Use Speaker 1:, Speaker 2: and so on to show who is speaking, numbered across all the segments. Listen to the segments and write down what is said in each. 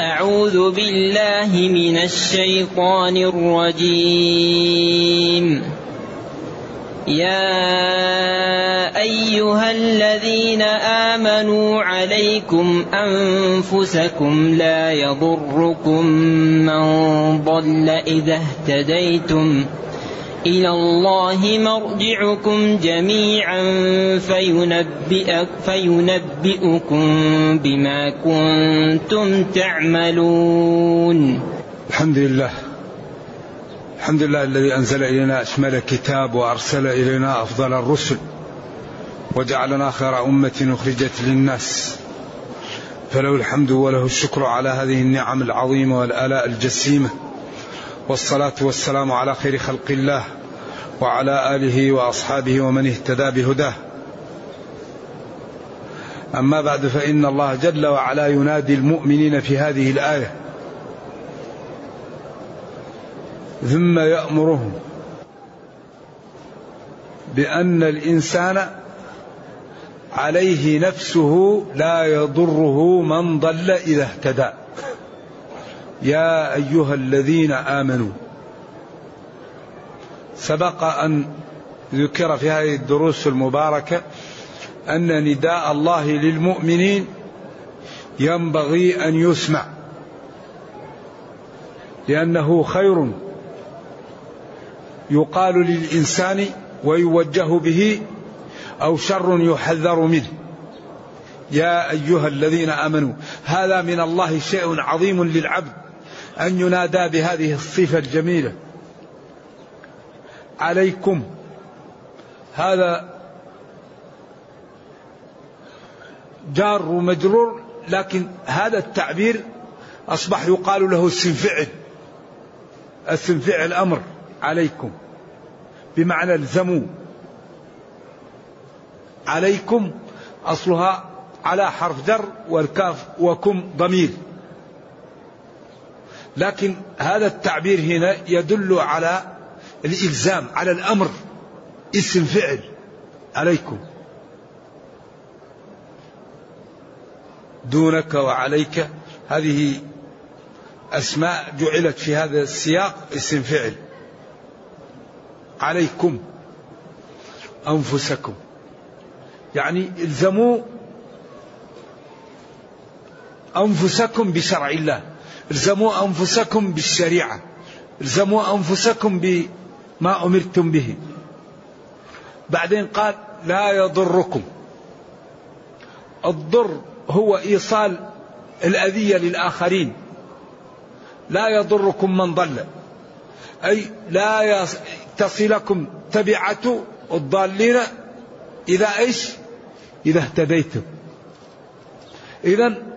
Speaker 1: أعوذ بالله من الشيطان الرجيم. يا أيها الذين آمنوا عليكم أنفسكم لا يضركم من ضل إذا اهتديتم إلى الله مرجعكم جميعا فينبئك فينبئكم بما كنتم تعملون.
Speaker 2: الحمد لله. الحمد لله الذي أنزل إلينا أشمل الكتاب وأرسل إلينا أفضل الرسل وجعلنا خير أمة أخرجت للناس. فله الحمد وله الشكر على هذه النعم العظيمة والآلاء الجسيمة. والصلاة والسلام على خير خلق الله وعلى آله وأصحابه ومن اهتدى بهداه. أما بعد فإن الله جل وعلا ينادي المؤمنين في هذه الآية. ثم يأمرهم بأن الإنسان عليه نفسه لا يضره من ضل إذا اهتدى. يا أيها الذين آمنوا. سبق أن ذكر في هذه الدروس المباركة أن نداء الله للمؤمنين ينبغي أن يسمع. لأنه خير يقال للإنسان ويوجه به أو شر يحذر منه. يا أيها الذين آمنوا هذا من الله شيء عظيم للعبد. أن ينادى بهذه الصفة الجميلة. عليكم. هذا جار ومجرور لكن هذا التعبير أصبح يقال له اسم فعل اسم فعل أمر عليكم. بمعنى الزموا عليكم. أصلها على حرف جر والكاف وكم ضمير. لكن هذا التعبير هنا يدل على الإلزام على الأمر. اسم فعل عليكم. دونك وعليك. هذه أسماء جعلت في هذا السياق اسم فعل. عليكم أنفسكم. يعني إلزموا أنفسكم بشرع الله. الزموا أنفسكم بالشريعة. الزموا أنفسكم بما أمرتم به. بعدين قال لا يضركم. الضر هو إيصال الأذية للآخرين. لا يضركم من ضل. أي لا تصلكم تبعة الضالين إذا إيش؟ إذا اهتديتم. إذا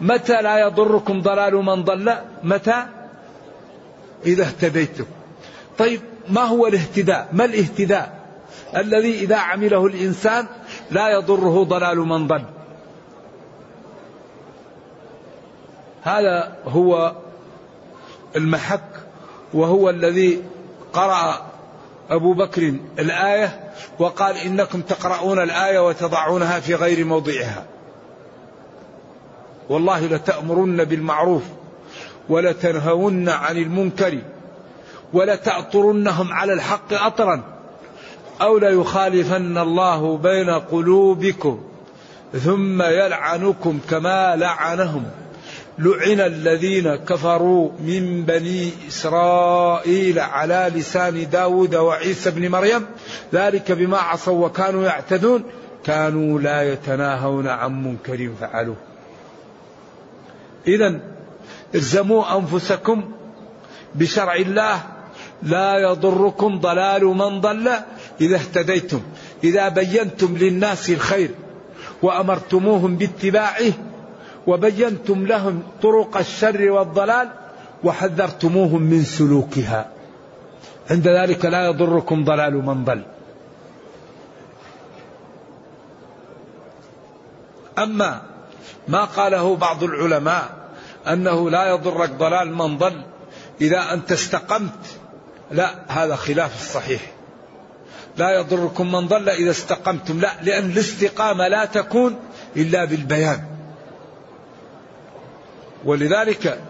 Speaker 2: متى لا يضركم ضلال من ضل؟ متى؟ إذا اهتديتم. طيب ما هو الاهتداء؟ ما الاهتداء؟ الذي إذا عمله الإنسان لا يضره ضلال من ضل. هذا هو المحك وهو الذي قرأ أبو بكر الآية وقال إنكم تقرؤون الآية وتضعونها في غير موضعها. والله لتأمرن بالمعروف ولتنهون عن المنكر ولتأطرنهم على الحق أطرا أو ليخالفن الله بين قلوبكم ثم يلعنكم كما لعنهم لعن الذين كفروا من بني إسرائيل على لسان داود وعيسى بن مريم ذلك بما عصوا وكانوا يعتدون كانوا لا يتناهون عن منكر فعلوه إذا الزموا أنفسكم بشرع الله لا يضركم ضلال من ضل إذا اهتديتم. إذا بينتم للناس الخير وأمرتموهم باتباعه وبينتم لهم طرق الشر والضلال وحذرتموهم من سلوكها. عند ذلك لا يضركم ضلال من ضل. أما ما قاله بعض العلماء أنه لا يضرك ضلال من ضل إذا أنت استقمت. لا هذا خلاف الصحيح. لا يضركم من ضل إذا استقمتم. لا لأن الاستقامة لا تكون إلا بالبيان. ولذلك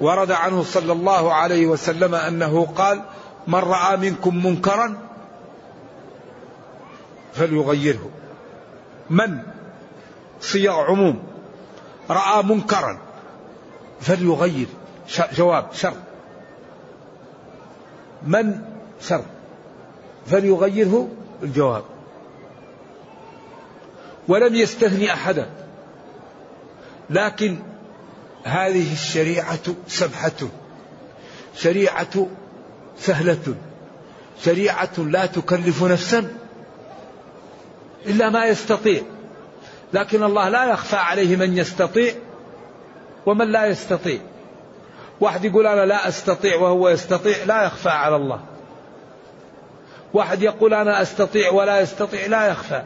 Speaker 2: ورد عنه صلى الله عليه وسلم أنه قال من رأى منكم منكرا فليغيره. من؟ صيغ عموم. رأى منكرا. فليغير. جواب شرط من شرط فليغيره؟ الجواب. ولم يستثني أحدا. لكن هذه الشريعة سبحة. شريعة سهلة. شريعة لا تكلف نفسا إلا ما يستطيع. لكن الله لا يخفى عليه من يستطيع ومن لا يستطيع. واحد يقول أنا لا أستطيع وهو يستطيع لا يخفى على الله. واحد يقول أنا أستطيع ولا يستطيع لا يخفى.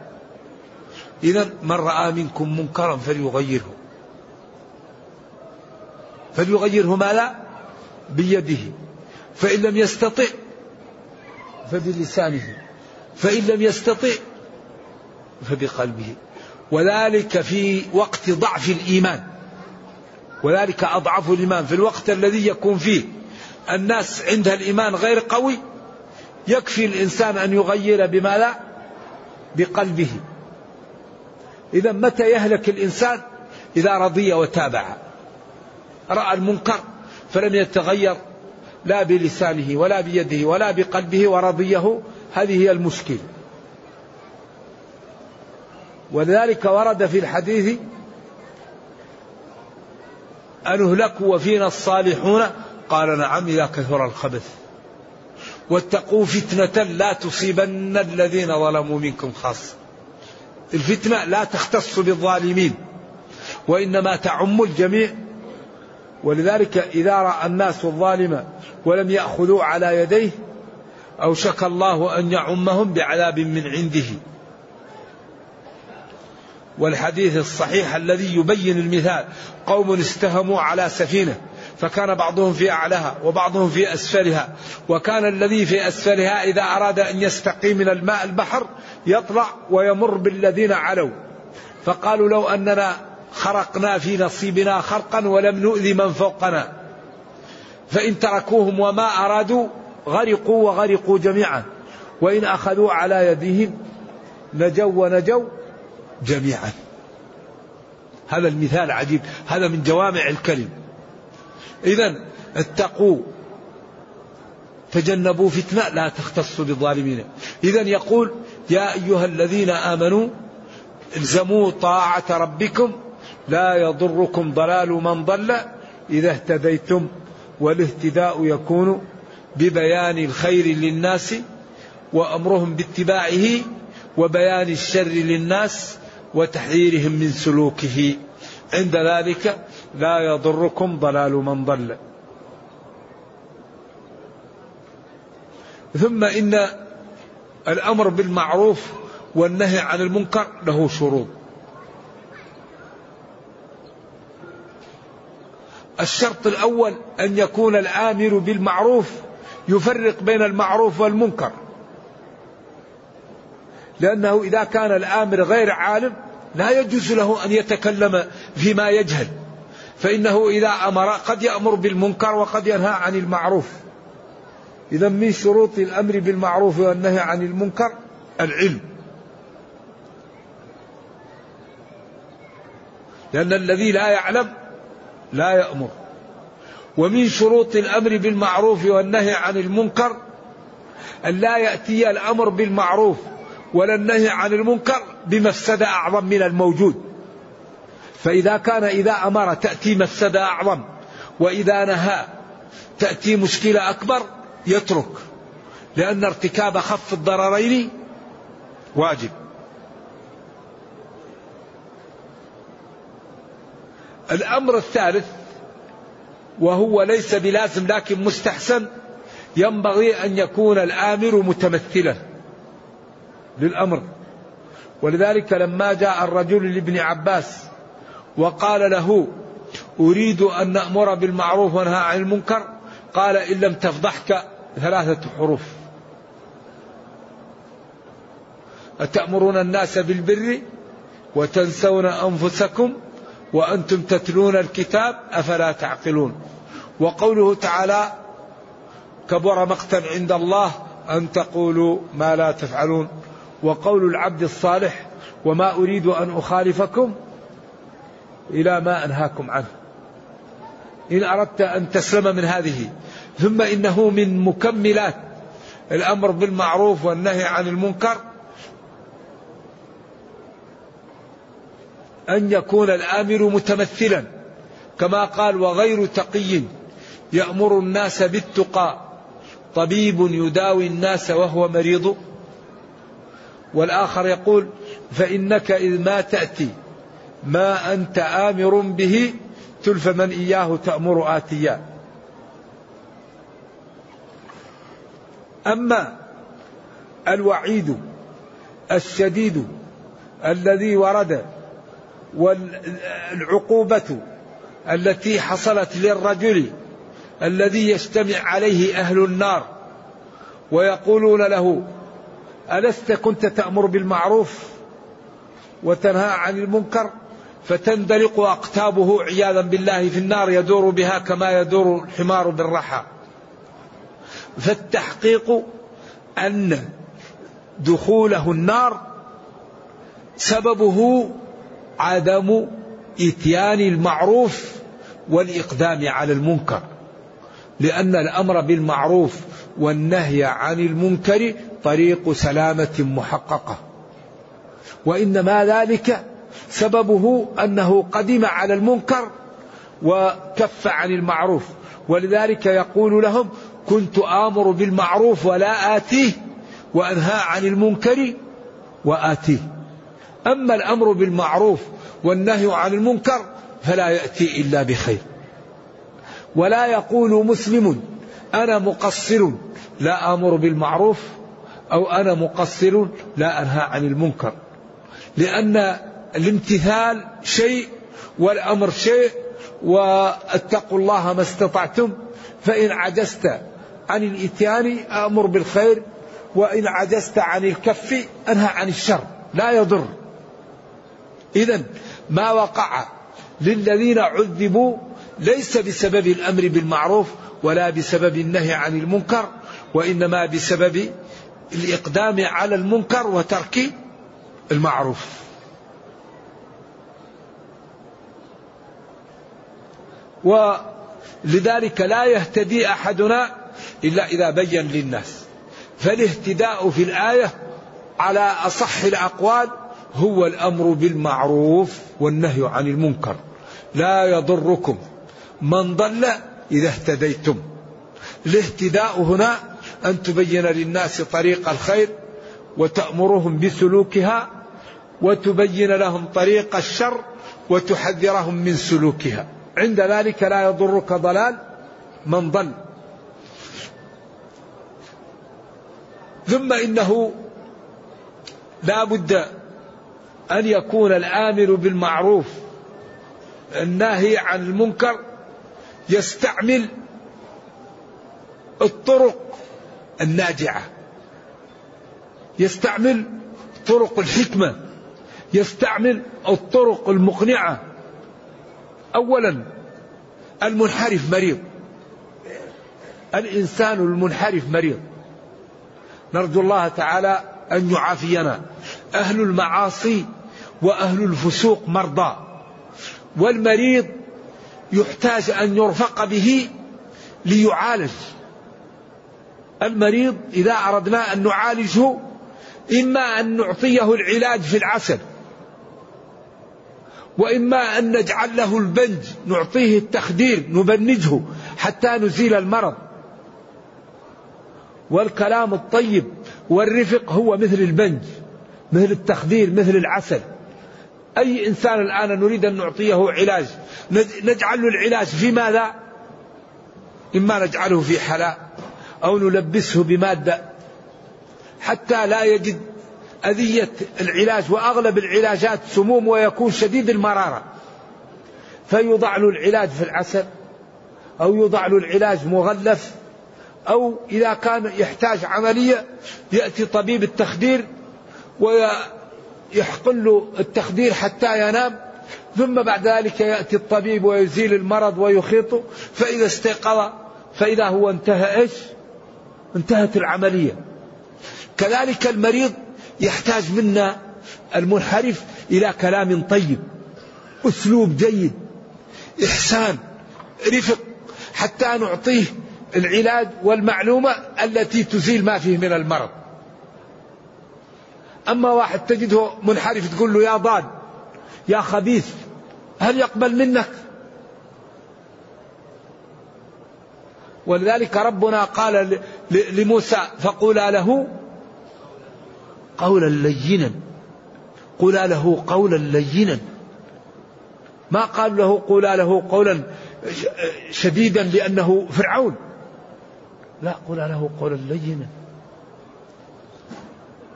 Speaker 2: اذا من رأى منكم منكرا فليغيره. فليغيره ما لا؟ بيده. فإن لم يستطع فبلسانه. فإن لم يستطع فبقلبه. وذلك في وقت ضعف الإيمان. وذلك أضعف الإيمان. في الوقت الذي يكون فيه الناس عندها الإيمان غير قوي يكفي الإنسان أن يغير بما لا بقلبه. إذا متى يهلك الإنسان؟ إذا رضي وتابع. رأى المنكر فلم يتغير لا بلسانه ولا بيده ولا بقلبه ورضيه. هذه هي المشكلة. ولذلك ورد في الحديث أنهلك وفينا الصالحون؟ قال نعم إذا كثر الخبث. واتقوا فتنة لا تصيبن الذين ظلموا منكم خاصة. الفتنة لا تختص بالظالمين وإنما تعم الجميع. ولذلك إذا رأى الناس الظالم ولم يأخذوا على يديه أوشك الله أن يعمهم بعذاب من عنده. والحديث الصحيح الذي يبين المثال قوم استهموا على سفينة فكان بعضهم في أعلاها وبعضهم في أسفلها وكان الذي في أسفلها إذا أراد أن يستقي من الماء البحر يطلع ويمر بالذين علوا. فقالوا لو أننا خرقنا في نصيبنا خرقا ولم نؤذي من فوقنا. فإن تركوهم وما أرادوا غرقوا وغرقوا جميعا وإن أخذوا على يديهم نجوا ونجوا جميعا. هذا المثال عجيب. هذا من جوامع الكلم. إذا اتقوا. تجنبوا فتنة لا تختص بالظالمين. إذا يقول يا أيها الذين آمنوا الزموا طاعة ربكم لا يضركم ضلال من ضل إذا اهتديتم والاهتداء يكون ببيان الخير للناس وأمرهم باتباعه وبيان الشر للناس وتحذيرهم من سلوكه. عند ذلك لا يضركم ضلال من ضل. ثم إن الأمر بالمعروف والنهي عن المنكر له شروط. الشرط الأول أن يكون الآمر بالمعروف يفرق بين المعروف والمنكر. لأنه إذا كان الآمر غير عالم لا يجوز له أن يتكلم فيما يجهل. فإنه إذا أمر قد يأمر بالمنكر وقد ينهى عن المعروف. إذا من شروط الأمر بالمعروف والنهي عن المنكر العلم. لأن الذي لا يعلم لا يأمر. ومن شروط الأمر بالمعروف والنهي عن المنكر أن لا يأتي الأمر بالمعروف. ولا النهي عن المنكر بمفسدة أعظم من الموجود. فإذا كان إذا أمر تأتي مفسدة أعظم وإذا نهى تأتي مشكلة أكبر يترك لأن ارتكاب خف الضررين واجب. الأمر الثالث وهو ليس بلازم لكن مستحسن ينبغي أن يكون الآمر متمثلا. للأمر. ولذلك لما جاء الرجل لابن عباس وقال له أريد أن نأمر بالمعروف ونهى عن المنكر قال إن لم تفضحك ثلاثة حروف. أتأمرون الناس بالبر وتنسون أنفسكم وأنتم تتلون الكتاب أفلا تعقلون؟ وقوله تعالى كبر مقتا عند الله أن تقولوا ما لا تفعلون. وقول العبد الصالح وما أريد أن أخالفكم إلى ما أنهاكم عنه. إن أردت أن تسلم من هذه ثم إنه من مكملات الأمر بالمعروف والنهي عن المنكر أن يكون الآمر متمثلا. كما قال وغير تقي يأمر الناس بالتقى طبيب يداوي الناس وهو مريض. والآخر يقول فإنك إذ ما تأتي ما أنت آمر به تلف من إياه تأمر آتيا. أما الوعيد الشديد الذي ورد والعقوبة التي حصلت للرجل الذي يجتمع عليه أهل النار ويقولون له ألست كنت تأمر بالمعروف وتنهى عن المنكر؟ فتندلق أقتابه عياذا بالله في النار يدور بها كما يدور الحمار بالرحى. فالتحقيق أن دخوله النار سببه عدم إتيان المعروف والإقدام على المنكر. لأن الأمر بالمعروف والنهي عن المنكر طريق سلامة محققة. وإنما ذلك سببه أنه قدم على المنكر وكف عن المعروف. ولذلك يقول لهم كنت آمر بالمعروف ولا آتيه وأنهى عن المنكر وآتيه. أما الأمر بالمعروف والنهي عن المنكر فلا يأتي إلا بخير. ولا يقول مسلم أنا مقصر لا آمر بالمعروف أو أنا مقصر لا أنهى عن المنكر. لأن الامتثال شيء والأمر شيء واتقوا الله ما استطعتم فإن عجزت عن الإتيان أمر بالخير وإن عجزت عن الكف أنهى عن الشر لا يضر. إذا ما وقع للذين عذبوا ليس بسبب الأمر بالمعروف ولا بسبب النهي عن المنكر وإنما بسبب الإقدام على المنكر وترك المعروف. ولذلك لا يهتدي أحدنا إلا إذا بين للناس. فالاهتداء في الآية على أصح الأقوال هو الأمر بالمعروف والنهي عن المنكر. لا يضركم. من ضل إذا اهتديتم. الاهتداء هنا أن تبين للناس طريق الخير وتأمرهم بسلوكها وتبين لهم طريق الشر وتحذرهم من سلوكها. عند ذلك لا يضرك ضلال من ضل. ثم إنه لا بد أن يكون الآمر بالمعروف الناهي عن المنكر يستعمل الطرق الناجعة. يستعمل طرق الحكمة. يستعمل الطرق المقنعة. اولا المنحرف مريض. الإنسان المنحرف مريض. نرجو الله تعالى أن يعافينا. أهل المعاصي وأهل الفسوق مرضى. والمريض يحتاج أن يرفق به ليعالج. المريض إذا أردنا أن نعالجه إما أن نعطيه العلاج في العسل وإما أن نجعل له البنج نعطيه التخدير نبنجه حتى نزيل المرض. والكلام الطيب والرفق هو مثل البنج مثل التخدير مثل العسل. أي إنسان الآن نريد أن نعطيه علاج نجعل له العلاج في ماذا؟ إما نجعله في حلاء أو نلبسه بمادة. حتى لا يجد أذية العلاج وأغلب العلاجات سموم ويكون شديد المرارة. فيوضع له العلاج في العسل أو يوضع له العلاج مغلف أو إذا كان يحتاج عملية يأتي طبيب التخدير ويحقن له التخدير حتى ينام ثم بعد ذلك يأتي الطبيب ويزيل المرض ويخيطه فإذا استيقظ فإذا هو انتهى إيش؟ انتهت العملية. كذلك المريض يحتاج منا المنحرف إلى كلام طيب أسلوب جيد إحسان رفق حتى نعطيه العلاج والمعلومة التي تزيل ما فيه من المرض. أما واحد تجده منحرف تقول له يا ضاد يا خبيث هل يقبل منك؟ ولذلك ربنا قال لموسى فقولا له قولا لينا. قولا له قولا لينا. ما قال له قولا له قولا شديدا لأنه فرعون. لا قولا له قولا لينا.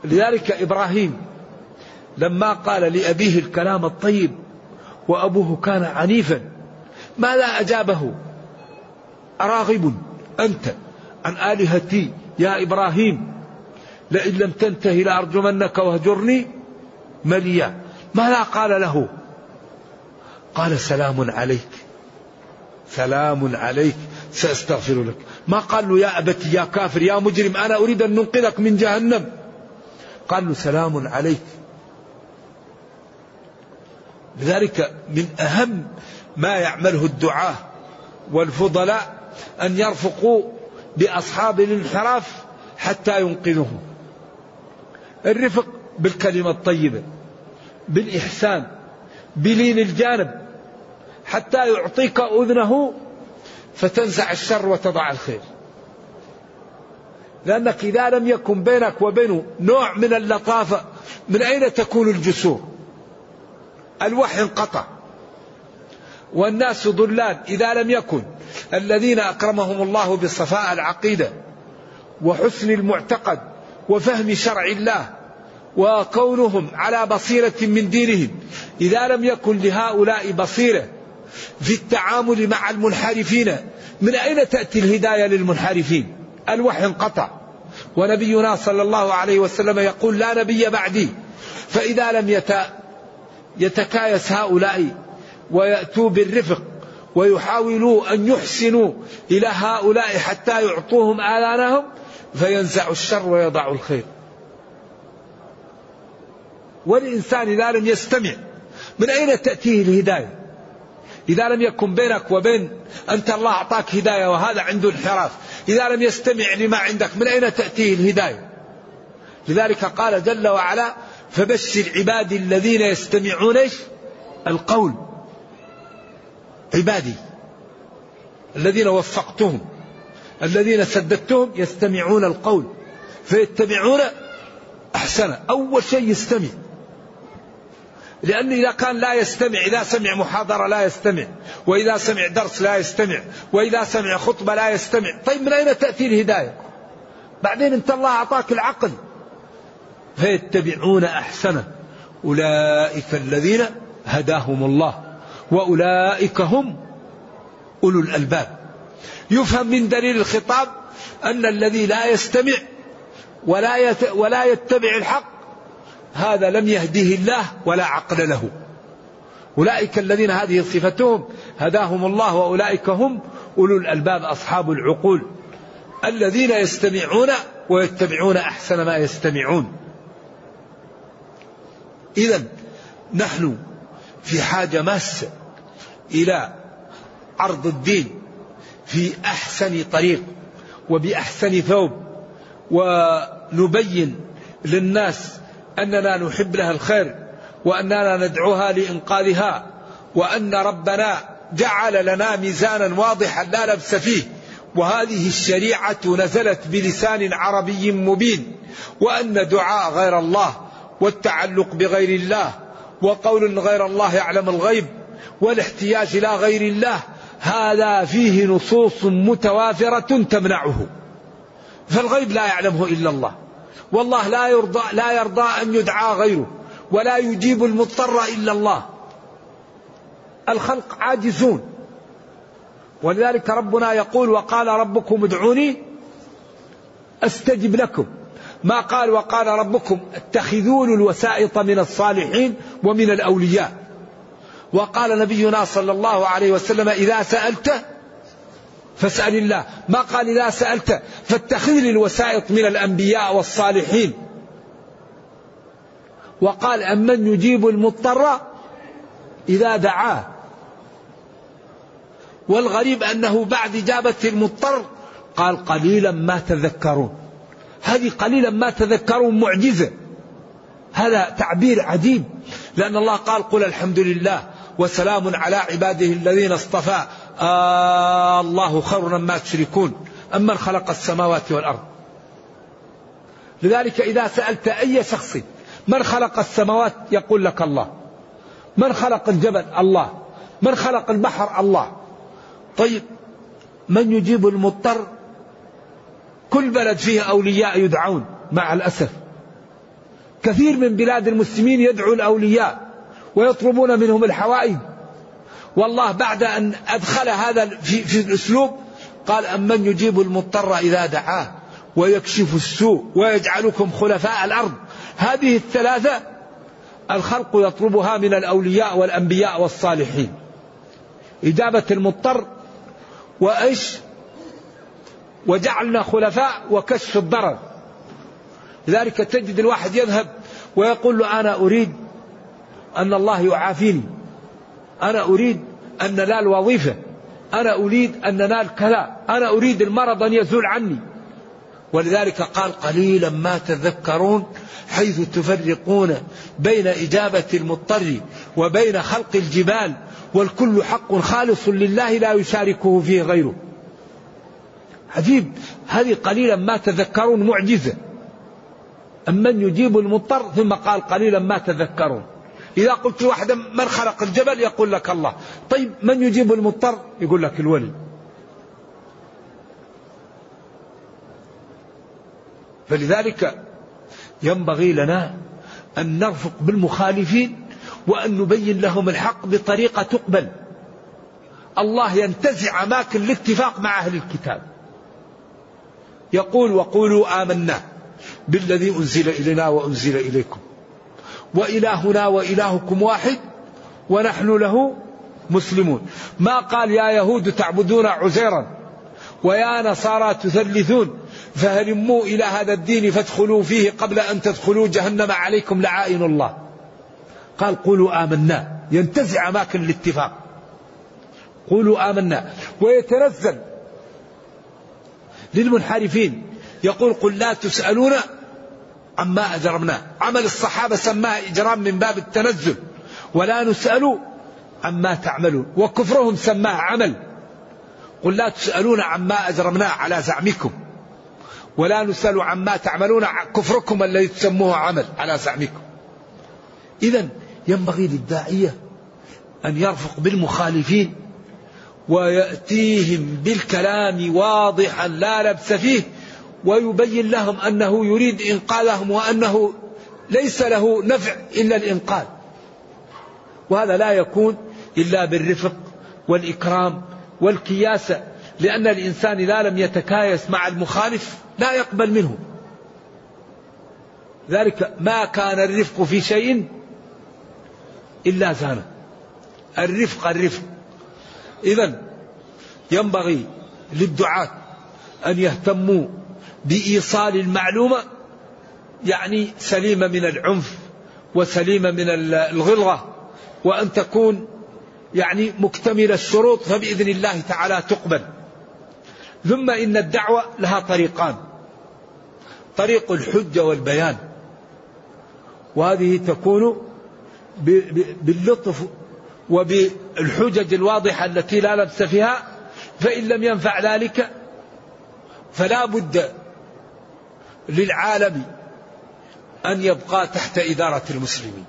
Speaker 2: لذلك إبراهيم لما قال لأبيه الكلام الطيب وأبوه كان عنيفا ماذا أجابه؟ أراغب أنت عن آلهتي يا إبراهيم لئن لم تنتهي لأرجمنك واهجرني مليا. ماذا قال له؟ قال سلام عليك سلام عليك سأستغفر لك. ما قال له يا أبت يا كافر يا مجرم أنا أريد أن ننقذك من جهنم. قال له سلام عليك. لذلك من أهم ما يعمله الدعاة والفضلاء أن يرفقوا بأصحاب الانحراف حتى ينقذهم الرفق بالكلمة الطيبة بالإحسان بلين الجانب حتى يعطيك أذنه فتنزع الشر وتضع الخير. لأنك إذا لم يكن بينك وبينه نوع من اللطافة من أين تكون الجسور؟ الوحي انقطع. والناس ضلال إذا لم يكن. الذين أكرمهم الله بصفاء العقيدة وحسن المعتقد وفهم شرع الله وكونهم على بصيرة من دينهم إذا لم يكن لهؤلاء بصيرة في التعامل مع المنحرفين من أين تأتي الهداية للمنحرفين؟ الوحي انقطع. ونبينا صلى الله عليه وسلم يقول لا نبي بعدي. فإذا لم يتكايس هؤلاء ويأتوا بالرفق ويحاولوا أن يحسنوا إلى هؤلاء حتى يعطوهم آذانهم فينزع الشر ويضع الخير. والإنسان إذا لم يستمع من أين تأتيه الهداية؟ إذا لم يكن بينك وبين أنت الله أعطاك هداية وهذا عنده انحراف. إذا لم يستمع لما عندك من أين تأتيه الهداية؟ لذلك قال جل وعلا فبشر عبادي الذين يستمعون القول. عبادي. الذين وفقتهم. الذين سددتهم يستمعون القول. فيتبعون أحسن. أول شيء يستمع. لأنه إذا كان لا يستمع إذا سمع محاضرة لا يستمع وإذا سمع درس لا يستمع وإذا سمع خطبة لا يستمع. طيب من أين تأتي الهداية؟ بعدين أنت الله أعطاك العقل. فيتبعون أحسنه. أولئك الذين هداهم الله وأولئك هم أولو الألباب. يفهم من دليل الخطاب أن الذي لا يستمع ولا ولا يتبع الحق هذا لم يهده الله ولا عقل له. أولئك الذين هذه صفتهم هداهم الله وأولئك هم أولو الألباب أصحاب العقول. الذين يستمعون ويتبعون أحسن ما يستمعون. إذا نحن في حاجة ماسة إلى عرض الدين في أحسن طريق وبأحسن ثوب ونبين للناس أننا نحب لها الخير وأننا ندعوها لإنقاذها وأن ربنا جعل لنا ميزانا واضحا لا لبس فيه. وهذه الشريعة نزلت بلسان عربي مبين وأن دعاء غير الله والتعلق بغير الله وقول غير الله يعلم الغيب والاحتياج إلى غير الله هذا فيه نصوص متوافرة تمنعه. فالغيب لا يعلمه إلا الله. والله لا يرضى لا يرضى أن يدعى غيره ولا يجيب المضطر إلا الله. الخلق عاجزون. ولذلك ربنا يقول وقال ربكم ادعوني أستجب لكم. ما قال وقال ربكم اتخذون الوسائط من الصالحين ومن الأولياء. وقال نبينا صلى الله عليه وسلم إذا سألت فاسأل الله. ما قال إذا سألت. فاتخذ لي الوسائط من الأنبياء والصالحين. وقال أمن يجيب المضطر؟ إذا دعاه. والغريب أنه بعد إجابة المضطر قال قليلا ما تذكرون. هذه قليلا ما تذكرون معجزة. هذا تعبير عجيب. لأن الله قال قل الحمد لله وسلام على عباده الذين اصطفى. آه الله خير ما تشركون أمن خلق السماوات والأرض. لذلك إذا سألت أي شخص من خلق السماوات يقول لك الله من خلق الجبل الله من خلق البحر الله. طيب من يجيب المضطر؟ كل بلد فيه أولياء يدعون مع الأسف. كثير من بلاد المسلمين يدعو الأولياء ويطلبون منهم الحوائج. والله بعد أن أدخل هذا في, في الأسلوب قال أمن يجيب المضطر إذا دعاه ويكشف السوء ويجعلكم خلفاء الأرض. هذه الثلاثة الخلق يطلبها من الأولياء والأنبياء والصالحين. إجابة المضطر وإيش؟ وجعلنا خلفاء وكشف الضرر. لذلك تجد الواحد يذهب ويقول له أنا أريد أن الله يعافيني. أنا أريد أن ننال وظيفة. أنا أريد أن ننال كذا. أنا أريد المرض أن يزول عني. ولذلك قال قليلا ما تذكرون حيث تفرقون بين إجابة المضطر وبين خلق الجبال والكل حق خالص لله لا يشاركه فيه غيره. عجيب. هذه قليلا ما تذكرون معجزة. أمن يجيب المضطر ثم قال قليلا ما تذكرون. إذا قلت واحدا من خلق الجبل يقول لك الله. طيب من يجيب المضطر؟ يقول لك الولي. فلذلك ينبغي لنا أن نرفق بالمخالفين وأن نبين لهم الحق بطريقة تقبل. الله ينتزع أماكن الاتفاق مع أهل الكتاب. يقول وقولوا آمنا بالذي أنزل إلينا وأنزل إليكم. وإلهنا وإلهكم واحد ونحن له مسلمون. ما قال يا يهود تعبدون عزيرا ويا نصارى تثلثون؟ فهلموا إلى هذا الدين فادخلوا فيه قبل أن تدخلوا جهنم عليكم لعائن الله. قال قولوا آمنا. ينتزع أماكن الاتفاق. قولوا آمنا. ويتنزل للمنحرفين. يقول قل لا تسألون عما أجرمناه. عمل الصحابة سماه إجرام من باب التنزل ولا نسأل عما تعملون. وكفرهم سماه عمل. قل لا تسألون عما أجرمناه على زعمكم. ولا نسأل عما تعملون كفركم الذي تسموه عمل على زعمكم. إذا ينبغي للداعية أن يرفق بالمخالفين ويأتيهم بالكلام واضحا لا لبس فيه ويبين لهم أنه يريد إنقاذهم وأنه ليس له نفع إلا الإنقاذ. وهذا لا يكون إلا بالرفق والإكرام والكياسة لأن الإنسان إذا لم يتكايس مع المخالف لا يقبل منه. ذلك ما كان الرفق في شيء إلا زانه. الرفق الرفق. إذا ينبغي للدعاة أن يهتموا بإيصال المعلومة يعني سليمة من العنف وسليمة من الغلظة وأن تكون يعني مكتمل الشروط فبإذن الله تعالى تقبل. ثم إن الدعوة لها طريقان طريق الحجة والبيان. وهذه تكون باللطف وبالحجج الواضحة التي لا لبس فيها فإن لم ينفع ذلك فلا بد للعالم أن يبقى تحت إدارة المسلمين.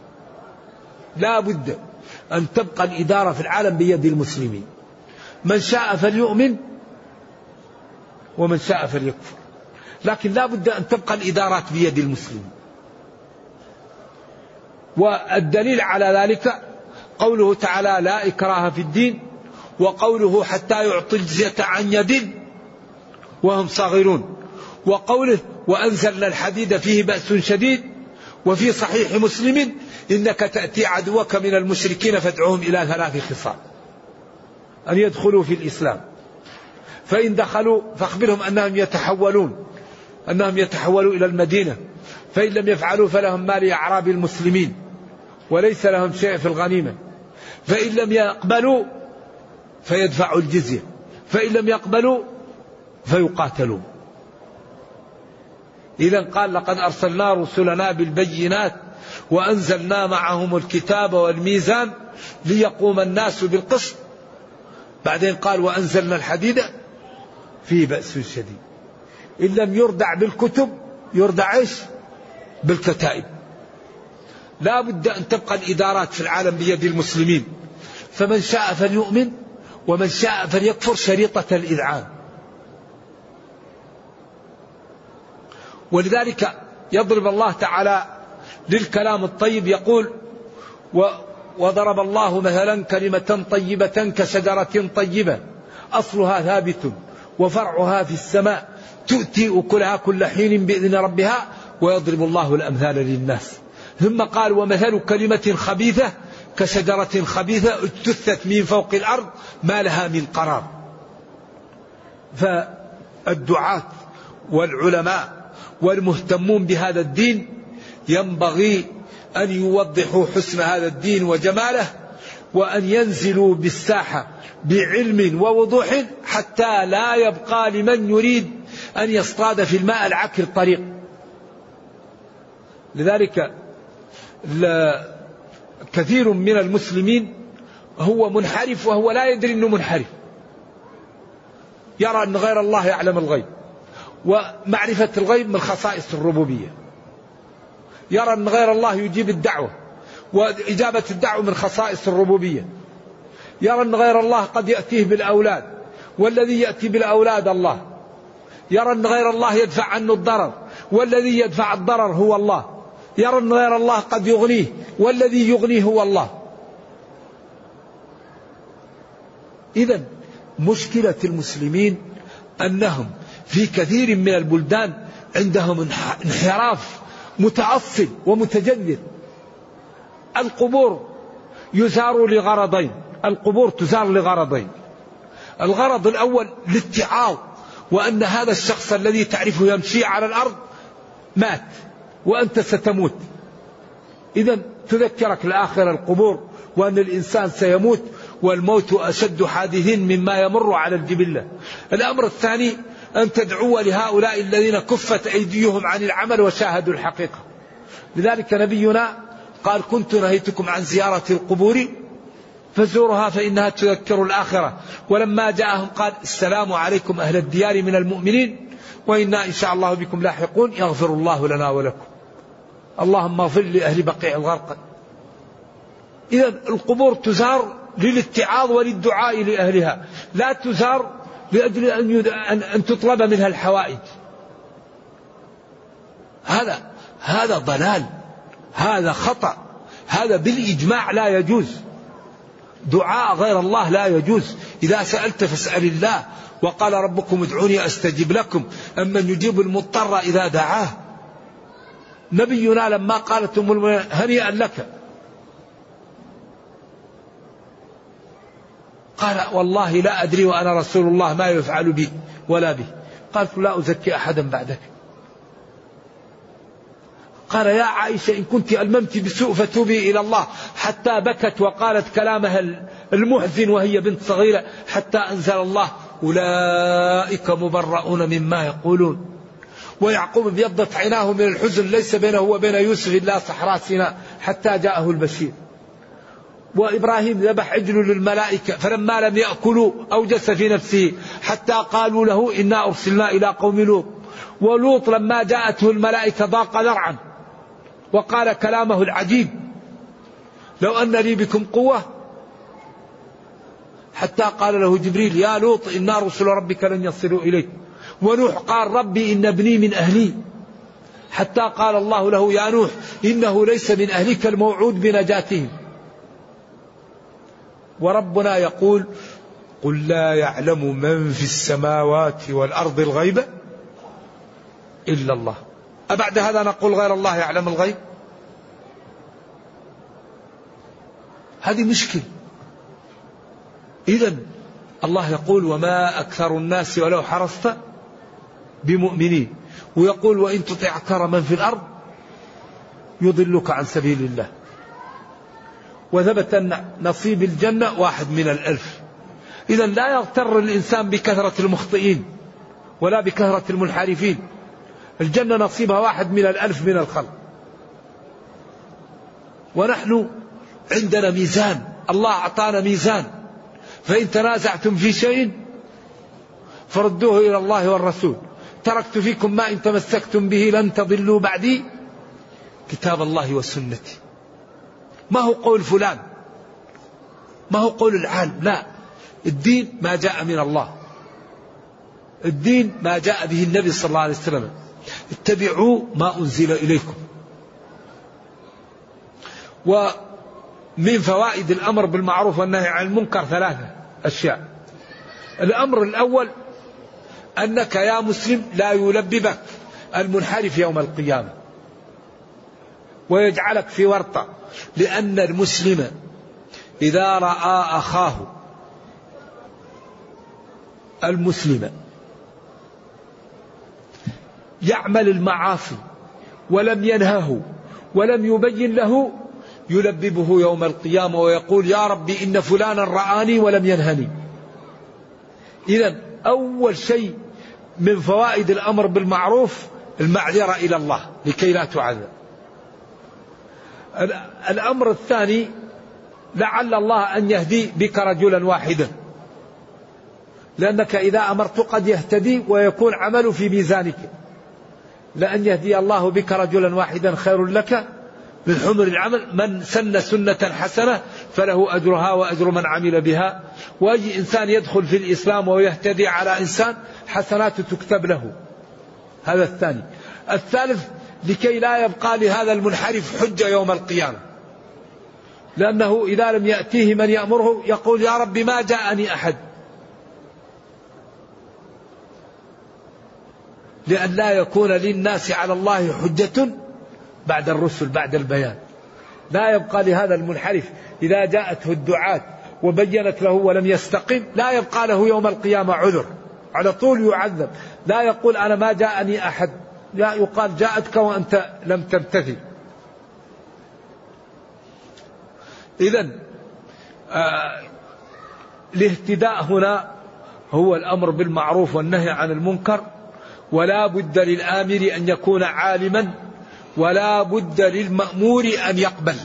Speaker 2: لا بد أن تبقى الإدارة في العالم بيد المسلمين. من شاء فليؤمن ومن شاء فليكفر. لكن لا بد أن تبقى الإدارات بيد المسلمين. والدليل على ذلك قوله تعالى لا إكراه في الدين وقوله حتى يعطي الجزية عن يد وهم صاغرون. وقوله وأنزلنا الحديد فيه بأس شديد وفي صحيح مسلم إنك تأتي عدوك من المشركين فادعوهم إلى ثلاث خصال أن يدخلوا في الإسلام. فإن دخلوا فأخبرهم أنهم يتحولون أنهم يتحولوا إلى المدينة. فإن لم يفعلوا فلهم مال أعراب المسلمين وليس لهم شيء في الغنيمة. فإن لم يقبلوا فيدفعوا الجزية. فإن لم يقبلوا فيقاتلون. إذا قال لقد أرسلنا رسلنا بالبينات وأنزلنا معهم الكتاب والميزان ليقوم الناس بالقسط. بعدين قال وأنزلنا الحديد فيه بأس شديد. إن لم يردع بالكتب يردع إيش؟ بالكتائب. لا بد أن تبقى الإدارات في العالم بيد المسلمين. فمن شاء فليؤمن ومن شاء فليكفر شريطة الإذعان. ولذلك يضرب الله تعالى للكلام الطيب يقول وضرب الله مثلا كلمة طيبة كشجرة طيبة أصلها ثابت وفرعها في السماء تؤتي أكلها كل حين بإذن ربها ويضرب الله الأمثال للناس. ثم قال ومثل كلمة خبيثة كشجرة خبيثة اجتثت من فوق الأرض ما لها من قرار. فالدعاة والعلماء والمهتمون بهذا الدين ينبغي أن يوضحوا حسن هذا الدين وجماله وأن ينزلوا بالساحة بعلم ووضوح حتى لا يبقى لمن يريد أن يصطاد في الماء العكر طريق لذلك كثير من المسلمين هو منحرف وهو لا يدري أنه منحرف. يرى أن غير الله يعلم الغيب. ومعرفة الغيب من خصائص الربوبية. يرى أن غير الله يجيب الدعوة وإجابة الدعوة من خصائص الربوبية. يرى أن غير الله قد يأتيه بالأولاد والذي يأتي بالأولاد الله. يرى أن غير الله يدفع عنه الضرر والذي يدفع الضرر هو الله. يرى أن غير الله قد يغنيه والذي يغنيه هو الله. إذا مشكلة المسلمين أنهم في كثير من البلدان عندهم انحراف متأصل ومتجذر. القبور يزار لغرضين القبور تزار لغرضين. الغرض الأول الاتعاظ وأن هذا الشخص الذي تعرفه يمشي على الأرض مات وأنت ستموت. إذا تذكرك الآخرة القبور وأن الإنسان سيموت والموت أشد حادث مما يمر على الجبلة. الأمر الثاني أن تدعو لهؤلاء الذين كفت أيديهم عن العمل وشاهدوا الحقيقة. لذلك نبينا قال كنت نهيتكم عن زيارة القبور فزورها فإنها تذكر الآخرة. ولما جاءهم قال السلام عليكم أهل الديار من المؤمنين وإنا إن شاء الله بكم لاحقون يغفر الله لنا ولكم. اللهم اغفر لأهل بقيع الغرق. إذا القبور تزار للاتعاظ وللدعاء لأهلها لا تزار لأجل أن, أن, أن تطلب منها الحوائج. هذا هذا ضلال هذا خطأ هذا بالإجماع لا يجوز. دعاء غير الله لا يجوز. إذا سألت فاسأل الله وقال ربكم ادعوني أستجب لكم. أمن يجيب المضطر إذا دعاه. نبينا لما قالت أم هنيئا لك. قال والله لا أدري وأنا رسول الله ما يفعل بي ولا بي قالت لا أزكي أحدا بعدك. قال يا عائشة إن كنت ألممت بسوء فتوبي إلى الله حتى بكت وقالت كلامها المحزن وهي بنت صغيرة حتى أنزل الله أولئك مبرؤون مما يقولون. ويعقوب ابيضت عيناه من الحزن ليس بينه وبين يوسف إلا صحراء سيناء حتى جاءه البشير. وإبراهيم ذبح عجل للملائكة فلما لم يأكلوا أوجس في نفسه حتى قالوا له إنا أرسلنا إلى قوم لوط. ولوط لما جاءته الملائكة ضاق ذرعا وقال كلامه العجيب لو أن لي بكم قوة. حتى قال له جبريل يا لوط إنا رسل ربك لن يصلوا إليك. ونوح قال ربي إن ابني من أهلي. حتى قال الله له يا نوح إنه ليس من أهلك الموعود بنجاتهم. وربنا يقول قل لا يعلم من في السماوات والأرض الغيبه إلا الله. أبعد هذا نقول غير الله يعلم الغيب؟ هذه مشكلة. إذا الله يقول وما أكثر الناس ولو حرصت بمؤمنين. ويقول وإن تطع كرما في الأرض يضلك عن سبيل الله. وثبت أن نصيب الجنة واحد من الألف. إذا لا يغتر الإنسان بكثرة المخطئين ولا بكثرة المنحرفين. الجنة نصيبها واحد من الألف من الخلق. ونحن عندنا ميزان. الله أعطانا ميزان. فإن تنازعتم في شيء فردوه إلى الله والرسول. تركت فيكم ما إن تمسكتم به لن تضلوا بعدي. كتاب الله وسنتي. ما هو قول فلان؟ ما هو قول العالم؟ لا. الدين ما جاء من الله. الدين ما جاء به النبي صلى الله عليه وسلم. اتبعوا ما أنزل إليكم. ومن فوائد الأمر بالمعروف والنهي عن المنكر ثلاثة أشياء. الأمر الأول أنك يا مسلم لا يلببك المنحرف يوم القيامة. ويجعلك في ورطة. لأن المسلم إذا رأى أخاه المسلم يعمل المعاصي ولم ينهه ولم يبين له يلببه يوم القيامة ويقول يا ربي إن فلانا رآني ولم ينهني. إذا أول شيء من فوائد الأمر بالمعروف المعذرة إلى الله لكي لا تعذب الأمر الثاني لعل الله أن يهدي بك رجلا واحدا. لأنك إذا أمرت قد يهتدي ويكون عمله في ميزانك. لأن يهدي الله بك رجلا واحدا خير لك من حمر العمل. من سن سنة حسنة فله أجرها وأجر من عمل بها. وأي إنسان يدخل في الإسلام ويهتدي على إنسان حسنات تكتب له. هذا الثاني. الثالث لكي لا يبقى لهذا المنحرف حجة يوم القيامة. لأنه إذا لم يأتيه من يأمره يقول يا رب ما جاءني أحد. لأن لا يكون للناس على الله حجة بعد الرسل بعد البيان. لا يبقى لهذا المنحرف إذا جاءته الدعاة وبينت له ولم يستقم لا يبقى له يوم القيامة عذر. على طول يعذب. لا يقول أنا ما جاءني أحد. لا يقال جاءتك وأنت لم تمتثل. إذا آه الاهتداء هنا هو الأمر بالمعروف والنهي عن المنكر ولا بد للآمر أن يكون عالما ولا بد للمأمور أن يقبل.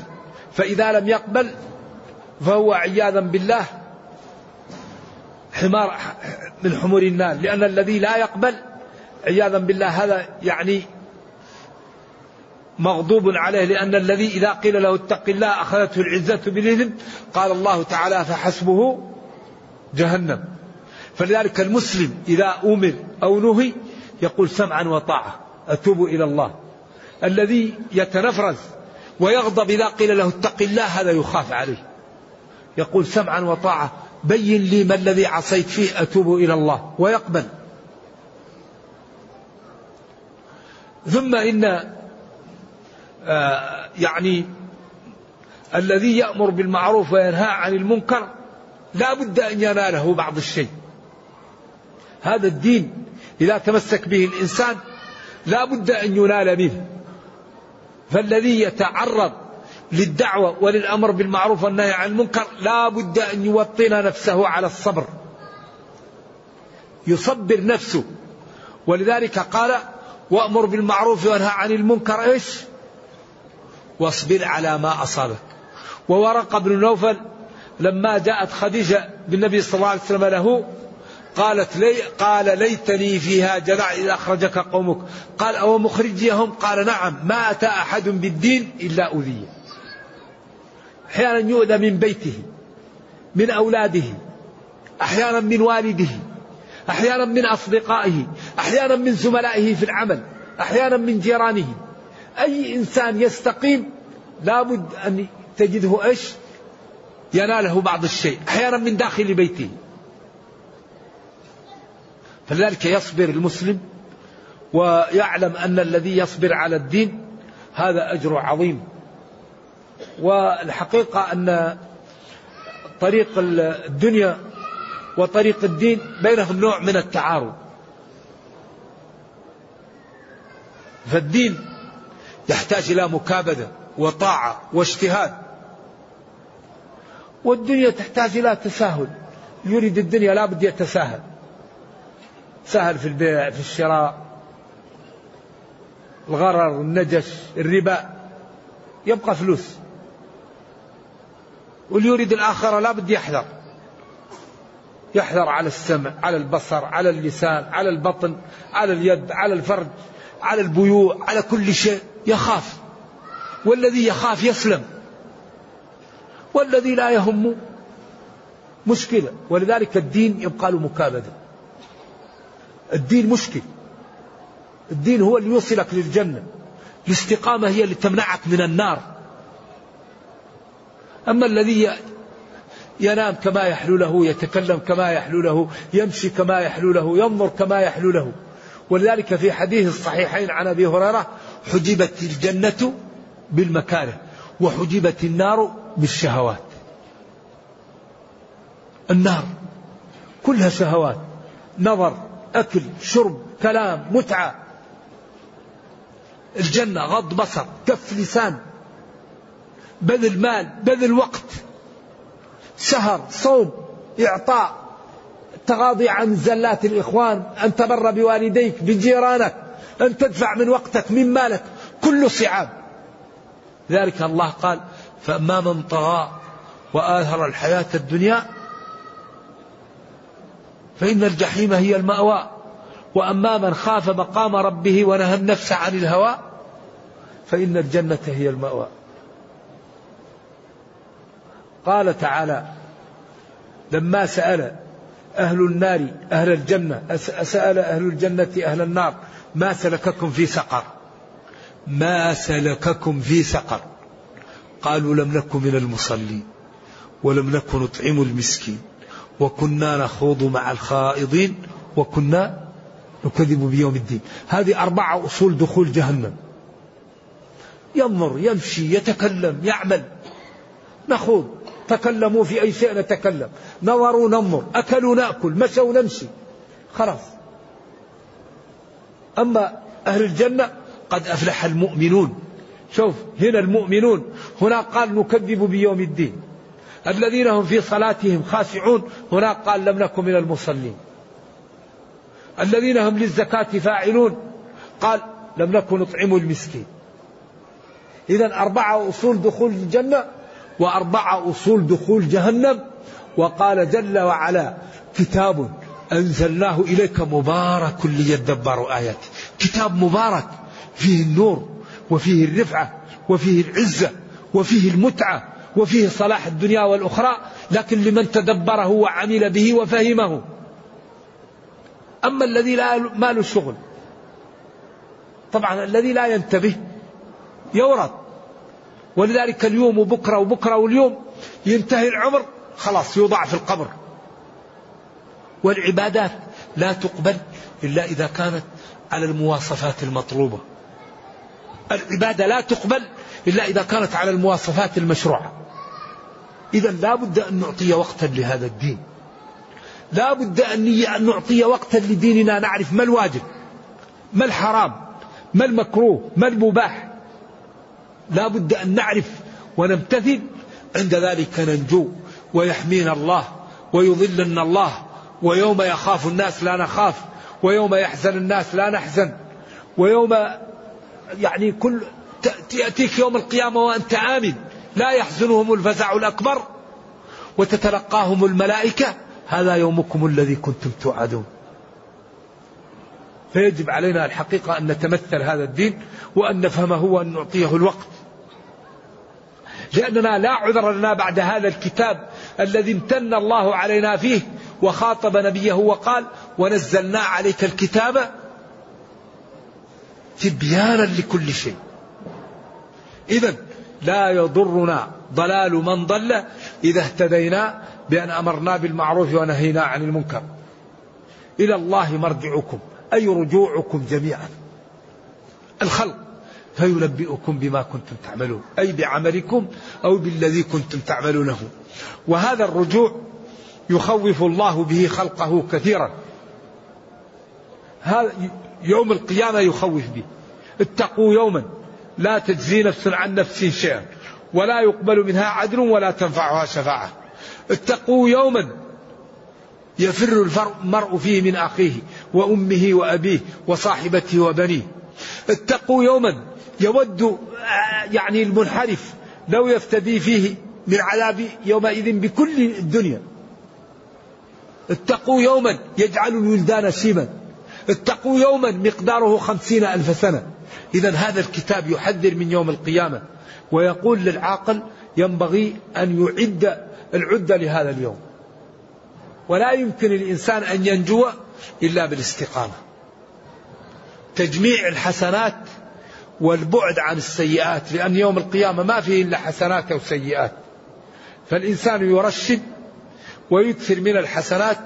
Speaker 2: فإذا لم يقبل فهو عياذا بالله حمار من حمر النار لأن الذي لا يقبل عياذا بالله هذا يعني مغضوب عليه لأن الذي إذا قيل له اتق الله أخذته العزة بالإثم قال الله تعالى فحسبه جهنم. فلذلك المسلم إذا أمر أو نهي يقول سمعا وطاعة أتوب إلى الله. الذي يتنفرز ويغضب إذا قيل له اتق الله هذا يخاف عليه. يقول سمعا وطاعة بين لي ما الذي عصيت فيه أتوب إلى الله ويقبل. ثم إن آه يعني الذي يأمر بالمعروف وينهى عن المنكر لا بد أن يناله بعض الشيء. هذا الدين إذا تمسك به الإنسان لا بد أن ينال منه. فالذي يتعرض للدعوة وللأمر بالمعروف والنهي عن المنكر لا بد أن يوطن نفسه على الصبر. يصبر نفسه. ولذلك قال وأمر بالمعروف وأنهى عن المنكر إيش؟ واصبر على ما أصابك. وورق بن نوفل لما جاءت خديجة بالنبي صلى الله عليه وسلم له قالت لي قال ليتني فيها جدع إذا أخرجك قومك. قال أو مخرجيهم؟ قال نعم ما أتى أحد بالدين إلا أذي أحيانا يؤذى من بيته من أولاده أحيانا من والده. أحيانا من أصدقائه أحيانا من زملائه في العمل أحيانا من جيرانه. أي إنسان يستقيم لابد أن تجده إيش؟ يناله بعض الشيء أحيانا من داخل بيته. فلذلك يصبر المسلم ويعلم أن الذي يصبر على الدين هذا أجر عظيم. والحقيقة أن طريق الدنيا وطريق الدين بينهم نوع من التعارض. فالدين يحتاج إلى مكابدة وطاعة واجتهاد. والدنيا تحتاج إلى تساهل. يريد الدنيا لا بد يتساهل. سهل في البيع في الشراء. الغرر النجش الربا. يبقى فلوس. واللي يريد الآخرة لا بد يحذر. يحذر على السمع على البصر على اللسان على البطن على اليد على الفرج على البيوع على كل شيء. يخاف. والذي يخاف يسلم. والذي لا يهم مشكلة. ولذلك الدين يبقى له مكابدة. الدين مشكل. الدين هو اللي يوصلك للجنة. الاستقامة هي اللي تمنعك من النار. أما الذي ينام كما يحلو له يتكلم كما يحلو له يمشي كما يحلو له ينظر كما يحلو له. ولذلك في حديث الصحيحين عن أبي هريرة حجبت الجنة بالمكاره وحجبت النار بالشهوات. النار كلها شهوات نظر أكل شرب كلام متعة. الجنة غض بصر كف لسان بذل مال بذل وقت. سهر صوم إعطاء التغاضي عن زلات الإخوان أن تبر بوالديك بجيرانك أن تدفع من وقتك من مالك كله صعاب. ذلك الله قال فأما من طغى وآثر الحياة الدنيا فإن الجحيم هي المأوى. وأما من خاف مقام ربه ونهى النفس عن الهوى فإن الجنة هي المأوى. قال تعالى لما سأل أهل النار أهل الجنة سأل أهل الجنة أهل النار ما سلككم في سقر؟ ما سلككم في سقر؟ قالوا لم نكن من المصلين ولم نكن نطعم المسكين وكنا نخوض مع الخائضين وكنا نكذب بيوم الدين. هذه أربعة أصول دخول جهنم. ينظر يمشي يتكلم يعمل. نخوض. تكلموا في أي شيء نتكلم. نظروا ننظر أكلوا نأكل مشوا نمشي. خلاص. أما أهل الجنة قد أفلح المؤمنون. شوف هنا المؤمنون هنا قال نكذب بيوم الدين. الذين هم في صلاتهم خاشعون هناك قال لم نكن من المصلين. الذين هم للزكاة فاعلون قال لم نكن نطعم المسكين. إذا أربعة أصول دخول الجنة وأربعة أصول دخول جهنم وقال جل وعلا كتاب أنزلناه إليك مبارك ليدبروا آياته كتاب مبارك فيه النور وفيه الرفعة وفيه العزة وفيه المتعة وفيه صلاح الدنيا والأخرى لكن لمن تدبره وعمل به وفهمه. أما الذي لا ما له شغل طبعا الذي لا ينتبه يورط. ولذلك اليوم وبكرة وبكرة واليوم ينتهي العمر خلاص يوضع في القبر. والعبادات لا تقبل إلا إذا كانت على المواصفات المطلوبة. العبادة لا تقبل إلا إذا كانت على المواصفات المشروعة. إذا لا بد أن نعطي وقتا لهذا الدين. لا بد أن نعطي وقتا لديننا نعرف ما الواجب ما الحرام ما المكروه ما المباح. لا بد أن نعرف ونمتثل عند ذلك ننجو ويحمينا الله ويظلنا الله ويوم يخاف الناس لا نخاف ويوم يحزن الناس لا نحزن ويوم يعني كل تأتيك يوم القيامة وأنت آمن لا يحزنهم الفزع الأكبر وتتلقاهم الملائكة هذا يومكم الذي كنتم توعدون فيجب علينا الحقيقة أن نتمثل هذا الدين وأن نفهمه وأن نعطيه الوقت. لأننا لا عذر لنا بعد هذا الكتاب الذي امتن الله علينا فيه وخاطب نبيه وقال ونزلنا عليك الكتاب تبيانا لكل شيء. إذا لا يضرنا ضلال من ضل إذا اهتدينا بأن أمرنا بالمعروف ونهينا عن المنكر. إلى الله مرجعكم. أي رجوعكم جميعا. الخلق فينبئكم بما كنتم تعملون أي بعملكم أو بالذي كنتم تعملونه. وهذا الرجوع يخوف الله به خلقه كثيرا. هذا يوم القيامة يخوف به. اتقوا يوما لا تجزي نفس عن نفس شيئا ولا يقبل منها عدل ولا تنفعها شفاعة. اتقوا يوما يفر المرء فيه من أخيه وأمه وأبيه وصاحبته وبنيه. اتقوا يوما يود يعني المنحرف لو يفتدي فيه من عذاب يومئذ بكل الدنيا. اتقوا يوما يجعل الولدان شيما اتقوا يوما مقداره خمسين ألف سنة. إذا هذا الكتاب يحذر من يوم القيامة ويقول للعاقل ينبغي أن يعد العدة لهذا اليوم. ولا يمكن الإنسان أن ينجو إلا بالاستقامة. تجميع الحسنات والبعد عن السيئات لأن يوم القيامة ما فيه إلا حسنات أو سيئات. فالإنسان يرشد ويكثر من الحسنات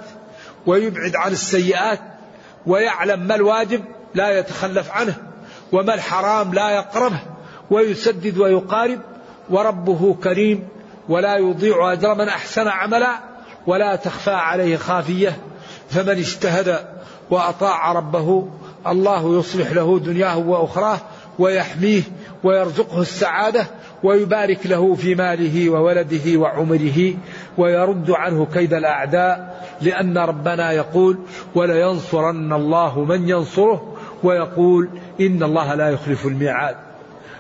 Speaker 2: ويبعد عن السيئات ويعلم ما الواجب لا يتخلف عنه وما الحرام لا يقربه ويسدد ويقارب. وربه كريم ولا يضيع أجر من أحسن عملا. ولا تخفى عليه خافية فمن اجتهد وأطاع ربه الله يصلح له دنياه وأخراه ويحميه ويرزقه السعادة ويبارك له في ماله وولده وعمره ويرد عنه كيد الأعداء لأن ربنا يقول ولينصرن الله من ينصره ويقول إن الله لا يخلف الميعاد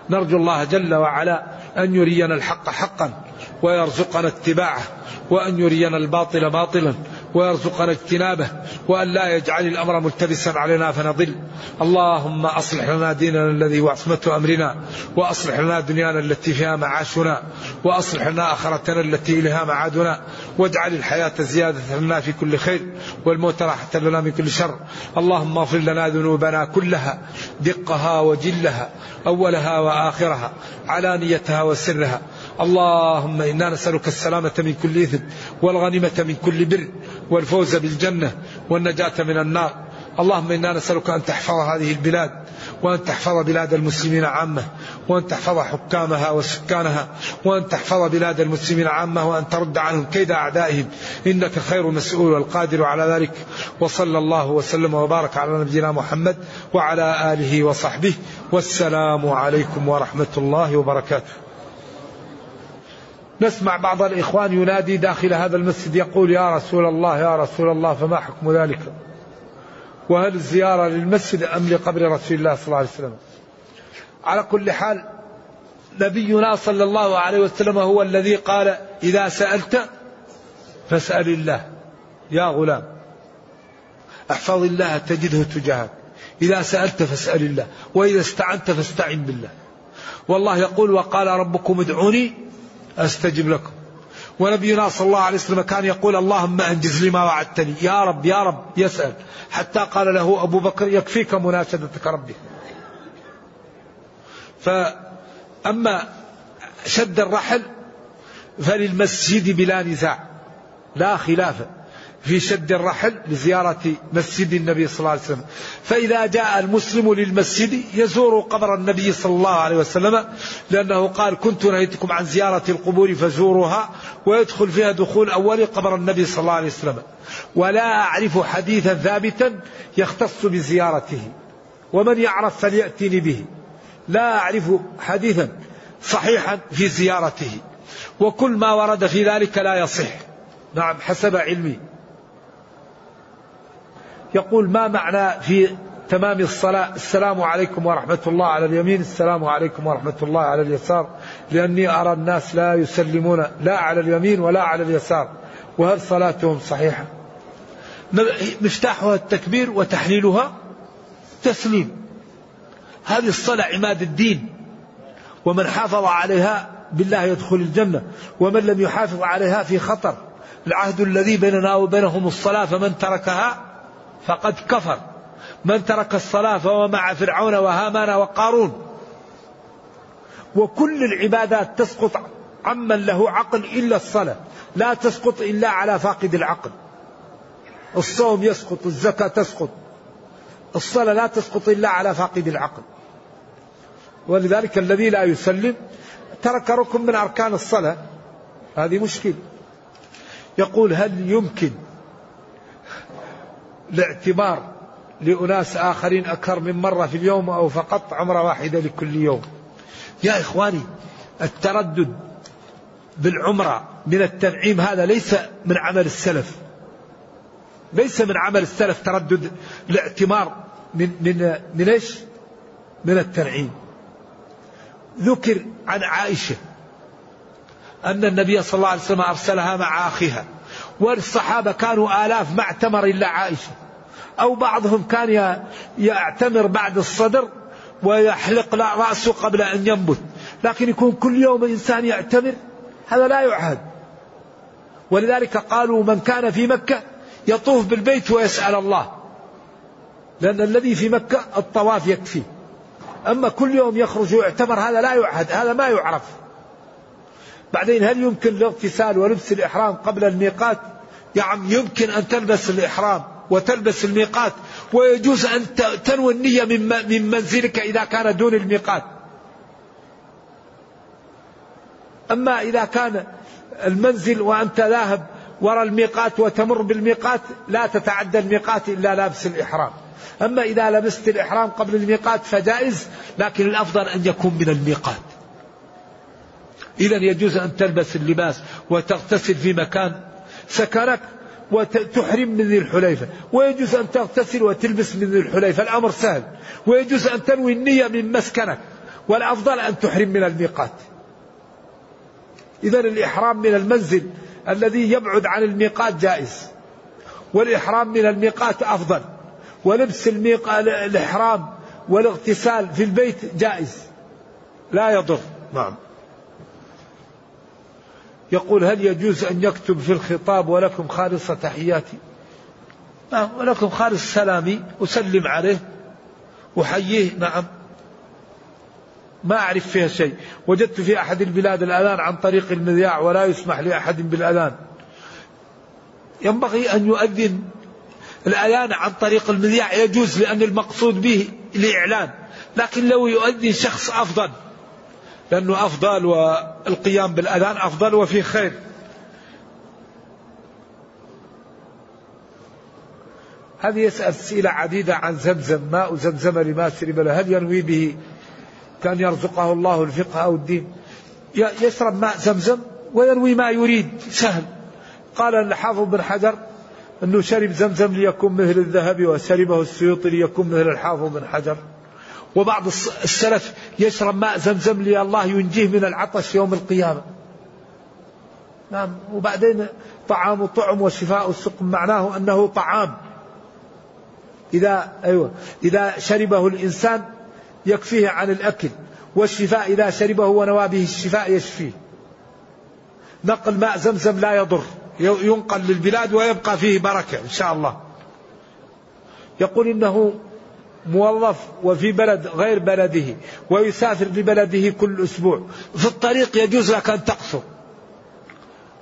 Speaker 2: نرجو الله جل وعلا أن يرينا الحق حقا ويرزقنا اتباعه وأن يرينا الباطل باطلا ويرزقنا اجتنابه وأن لا يجعل الأمر ملتبسا علينا فنضل. اللهم أصلح لنا ديننا الذي هو عصمة أمرنا وأصلح لنا دنيانا التي فيها معاشنا وأصلح لنا آخرتنا التي إليها معادنا. واجعل الحياة زيادة لنا في كل خير والموت راحة لنا من كل شر. اللهم اغفر لنا ذنوبنا كلها دقها وجلها أولها وآخرها علانيتها وسرها. اللهم إنا نسألك السلامة من كل إثم والغنيمة من كل بر والفوز بالجنة والنجاة من النار. اللهم إنا نسألك أن تحفظ هذه البلاد وأن تحفظ بلاد المسلمين عامة وأن تحفظ حكامها وسكانها وأن تحفظ بلاد المسلمين عامة وأن ترد عنهم كيد أعدائهم. إنك خير مسؤول والقادر على ذلك. وصلى الله وسلم وبارك على نبينا محمد وعلى آله وصحبه. والسلام عليكم ورحمة الله وبركاته. نسمع بعض الإخوان ينادي داخل هذا المسجد يقول يا رسول الله يا رسول الله فما حكم ذلك؟ وهل الزيارة للمسجد أم لقبر رسول الله صلى الله عليه وسلم؟ على كل حال نبينا صلى الله عليه وسلم هو الذي قال إذا سألت فاسأل الله. يا غلام احفظ الله تجده تجاهك. إذا سألت فاسأل الله وإذا استعنت فاستعن بالله. والله يقول وقال ربكم ادعوني أستجب لكم. ونبينا صلى الله عليه وسلم كان يقول اللهم أنجز لي ما وعدتني. يا رب يا رب يسأل. حتى قال له أبو بكر يكفيك مناشدتك ربي. فأما شد الرحل فللمسجد بلا نزاع. لا خلاف. في شد الرحل لزيارة مسجد النبي صلى الله عليه وسلم. فإذا جاء المسلم للمسجد يزور قبر النبي صلى الله عليه وسلم لأنه قال كنت نهيتكم عن زيارة القبور فزوروها ويدخل فيها دخول أول قبر النبي صلى الله عليه وسلم. ولا أعرف حديثا ثابتا يختص بزيارته ومن يعرف فليأتني به. لا أعرف حديثا صحيحا في زيارته وكل ما ورد في ذلك لا يصح. نعم حسب علمي. يقول ما معنى في تمام الصلاة؟ السلام عليكم ورحمة الله على اليمين السلام عليكم ورحمة الله على اليسار. لأني أرى الناس لا يسلمون لا على اليمين ولا على اليسار. وهل صلاتهم صحيحة؟ مفتاحها التكبير وتحليلها تسليم. هذه الصلاة عماد الدين. ومن حافظ عليها بالله يدخل الجنة. ومن لم يحافظ عليها في خطر. العهد الذي بيننا وبينهم الصلاة فمن تركها فقد كفر. من ترك الصلاة فهو مع فرعون وهامان وقارون. وكل العبادات تسقط عمن له عقل إلا الصلاة. لا تسقط إلا على فاقد العقل. الصوم يسقط الزكاة تسقط. الصلاة لا تسقط إلا على فاقد العقل. ولذلك الذي لا يسلم ترك ركن من أركان الصلاة. هذه مشكلة. يقول هل يمكن الاعتبار لأناس آخرين أكثر من مرة في اليوم أو فقط عمرة واحدة لكل يوم يا إخواني التردد بالعمرة من التنعيم هذا ليس من عمل السلف ليس من عمل السلف تردد الاعتمار من من من إيش؟ من التنعيم. ذكر عن عائشة أن النبي صلى الله عليه وسلم أرسلها مع أخيها والصحابة كانوا آلاف ما اعتمر إلا عائشة. أو بعضهم كان يعتمر بعد الصدر ويحلق رأسه قبل أن ينبت، لكن يكون كل يوم إنسان يعتمر هذا لا يعهد. ولذلك قالوا من كان في مكة يطوف بالبيت ويسأل الله لأن الذي في مكة الطواف يكفي أما كل يوم يخرج ويعتمر هذا لا يعهد هذا ما يعرف بعدين هل يمكن الاغتسال ولبس الإحرام قبل الميقات؟ يعني يمكن أن تلبس الإحرام وتلبس الميقات ويجوز أن تنوي النية من منزلك إذا كان دون الميقات. أما إذا كان المنزل وأنت ذاهب وراء الميقات وتمر بالميقات لا تتعدى الميقات إلا لابس الإحرام. أما إذا لبست الإحرام قبل الميقات فجائز لكن الأفضل أن يكون من الميقات. إذا يجوز أن تلبس اللباس وتغتسل في مكان سكنك وتحرم من ذي الحليفة. ويجوز أن تغتسل وتلبس من ذي الحليفة. الأمر سهل. ويجوز أن تنوي النية من مسكنك. والأفضل أن تحرم من الميقات. إذا الإحرام من المنزل الذي يبعد عن الميقات جائز. والإحرام من الميقات أفضل. ولبس الميقات الإحرام والاغتسال في البيت جائز. لا يضر. نعم. يقول هل يجوز أن يكتب في الخطاب ولكم خالص تحياتي؟ نعم ولكم خالص سلامي أسلم عليه أحييه نعم. ما أعرف فيها شيء. وجدت في أحد البلاد الأذان عن طريق المذياع ولا يسمح لأحد بالأذان. ينبغي أن يؤذن الأذان عن طريق المذياع يجوز لأن المقصود به الإعلان. لكن لو يؤذن شخص أفضل لأنه أفضل والقيام بالأذان أفضل وفي خير. هذه يسأل أسئلة عديدة عن زمزم ماء زمزم لما شرب له هل ينوي به كأن يرزقه الله الفقه أو الدين؟ يشرب ماء زمزم ويروي ما يريد سهل. قال الحافظ بن حجر أنه شرب زمزم ليكون مثل الذهب وشربه السيوطي ليكون مثل الحافظ بن حجر. وبعض السلف يشرب ماء زمزم لي الله ينجيه من العطش يوم القيامة. نعم وبعدين طعام طعم وشفاء السقم معناه أنه طعام. إذا أيوة إذا شربه الإنسان يكفيه عن الأكل والشفاء إذا شربه ونوى به الشفاء يشفيه. نقل ماء زمزم لا يضر ينقل للبلاد ويبقى فيه بركة إن شاء الله. يقول إنه موظف وفي بلد غير بلده ويسافر لبلده كل أسبوع. في الطريق يجوز لك أن تقصر.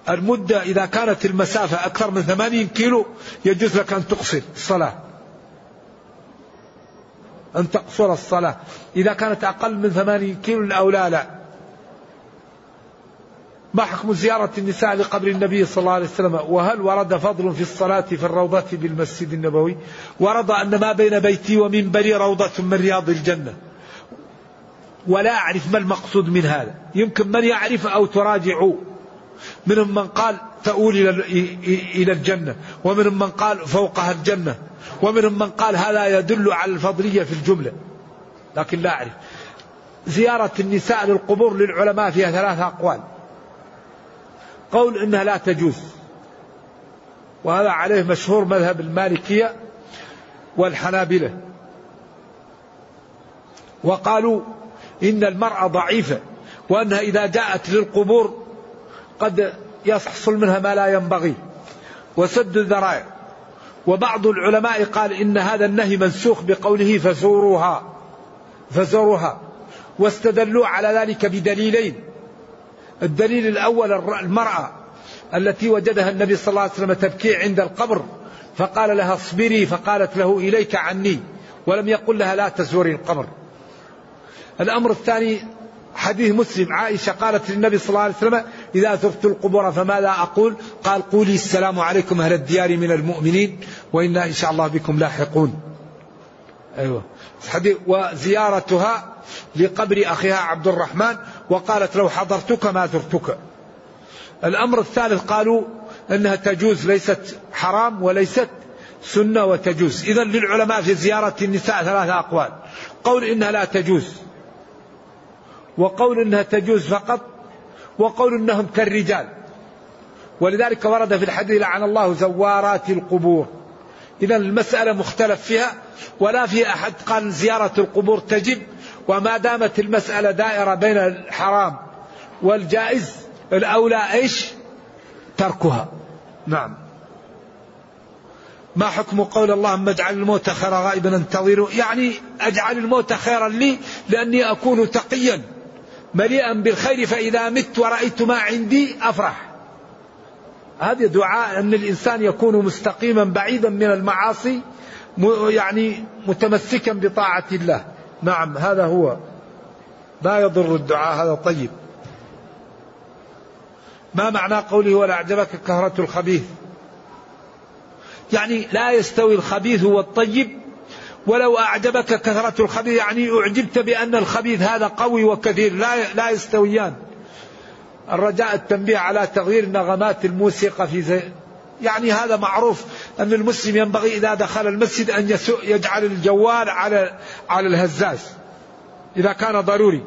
Speaker 2: المدة إذا كانت المسافة أكثر من ثمانين كيلو يجوز لك أن تقصر الصلاة. أن تقصر الصلاة. إذا كانت أقل من ثمانين كيلو أو لا لا. ما حكم زيارة النساء لقبر النبي صلى الله عليه وسلم؟ وهل ورد فضل في الصلاة في الروضة بالمسجد النبوي؟ ورد أن ما بين بيتي ومنبري روضة من رياض الجنة. ولا أعرف ما المقصود من هذا. يمكن من يعرف أو تراجعوا منهم من قال تؤول إلى الجنة. ومنهم من قال فوقها الجنة. ومنهم من قال هذا يدل على الفضلية في الجملة. لكن لا أعرف. زيارة النساء للقبور للعلماء فيها ثلاثة أقوال. قول إنها لا تجوز. وهذا عليه مشهور مذهب المالكية والحنابلة. وقالوا إن المرأة ضعيفة وأنها إذا جاءت للقبور قد يحصل منها ما لا ينبغي وسد الذرائع. وبعض العلماء قال إن هذا النهي منسوخ بقوله فزوروها فزوروها واستدلوا على ذلك بدليلين. الدليل الأول المرأة التي وجدها النبي صلى الله عليه وسلم تبكي عند القبر فقال لها اصبري فقالت له إليك عني ولم يقل لها لا تزوري القبر. الأمر الثاني حديث مسلم عائشة قالت للنبي صلى الله عليه وسلم إذا زرت القبور فماذا أقول؟ قال قولي السلام عليكم أهل الديار من المؤمنين وإنا إن شاء الله بكم لاحقون. أيوة. وزيارتها لقبر أخيها عبد الرحمن وقالت لو حضرتك ما زرتك. الأمر الثالث قالوا أنها تجوز ليست حرام وليست سنة وتجوز. إذا للعلماء في زيارة النساء ثلاثة أقوال. قول إنها لا تجوز وقول إنها تجوز فقط وقول إنهم كالرجال. ولذلك ورد في الحديث لعن الله زوارات القبور. اذا المسألة مختلف فيها ولا في أحد قال زيارة القبور تجب وما دامت المسألة دائرة بين الحرام والجائز الأولى إيش؟ تركها. نعم. ما حكم قول اللهم اجعل الموت خيرا غائبا انتظروا يعني أجعل الموت خيرا لي لأني أكون تقيا مليئا بالخير فإذا مت ورأيت ما عندي أفرح. هذا دعاء أن الإنسان يكون مستقيما بعيدا من المعاصي يعني متمسكا بطاعة الله. نعم هذا هو. لا يضر الدعاء هذا طيب. ما معنى قوله ولا أعجبك كهرة الخبيث؟ يعني لا يستوي الخبيث والطيب ولو أعجبك كثرة الخبيث يعني أعجبت بأن الخبيث هذا قوي وكثير لا لا يستويان. الرجاء التنبيه على تغيير نغمات الموسيقى في يعني هذا معروف أن المسلم ينبغي إذا دخل المسجد أن يجعل الجوال على على الهزاز. إذا كان ضروري.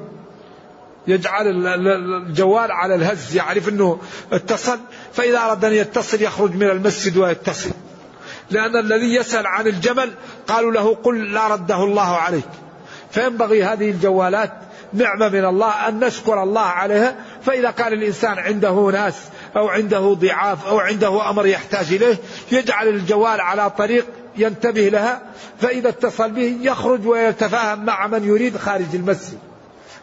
Speaker 2: يجعل الجوال على الهز يعرف أنه اتصل. فإذا أراد أن يتصل يخرج من المسجد ويتصل. لأن الذي يسأل عن الجمل قالوا له قل لا رده الله عليك. فينبغي هذه الجوالات نعمة من الله أن نشكر الله عليها. فإذا كان الإنسان عنده ناس أو عنده ضعاف أو عنده أمر يحتاج إليه يجعل الجوال على طريق ينتبه لها فإذا اتصل به يخرج ويتفاهم مع من يريد خارج المسجد.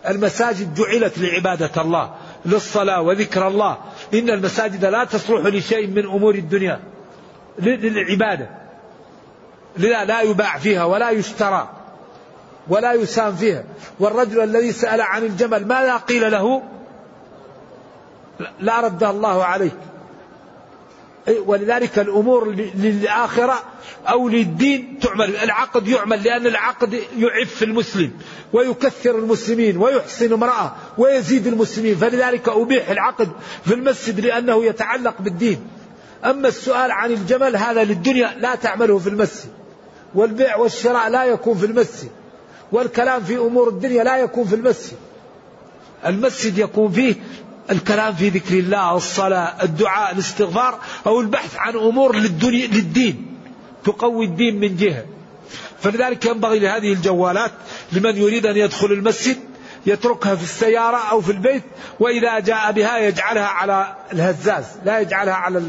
Speaker 2: المساجد جعلت لعبادة الله للصلاة وذكر الله. إن المساجد لا تصلح لشيء من أمور الدنيا. للعبادة. لا, لا يباع فيها ولا يشترى ولا يسام فيها. والرجل الذي سأل عن الجمل ماذا قيل له؟ لا رد الله عليك. ولذلك الأمور للآخرة أو للدين تعمل العقد يعمل لأن العقد يعف المسلم ويكثر المسلمين ويحسن امرأة ويزيد المسلمين. فلذلك أبيح العقد في المسجد لأنه يتعلق بالدين. أما السؤال عن الجمل هذا للدنيا لا تعمله في المسجد. والبيع والشراء لا يكون في المسجد. والكلام في أمور الدنيا لا يكون في المسجد. المسجد يكون فيه الكلام في ذكر الله الصلاة الدعاء الاستغفار أو البحث عن أمور للدنيا للدين تقوي الدين من جهة. فلذلك ينبغي لهذه الجوالات لمن يريد أن يدخل المسجد يتركها في السيارة أو في البيت وإذا جاء بها يجعلها على الهزاز لا يجعلها على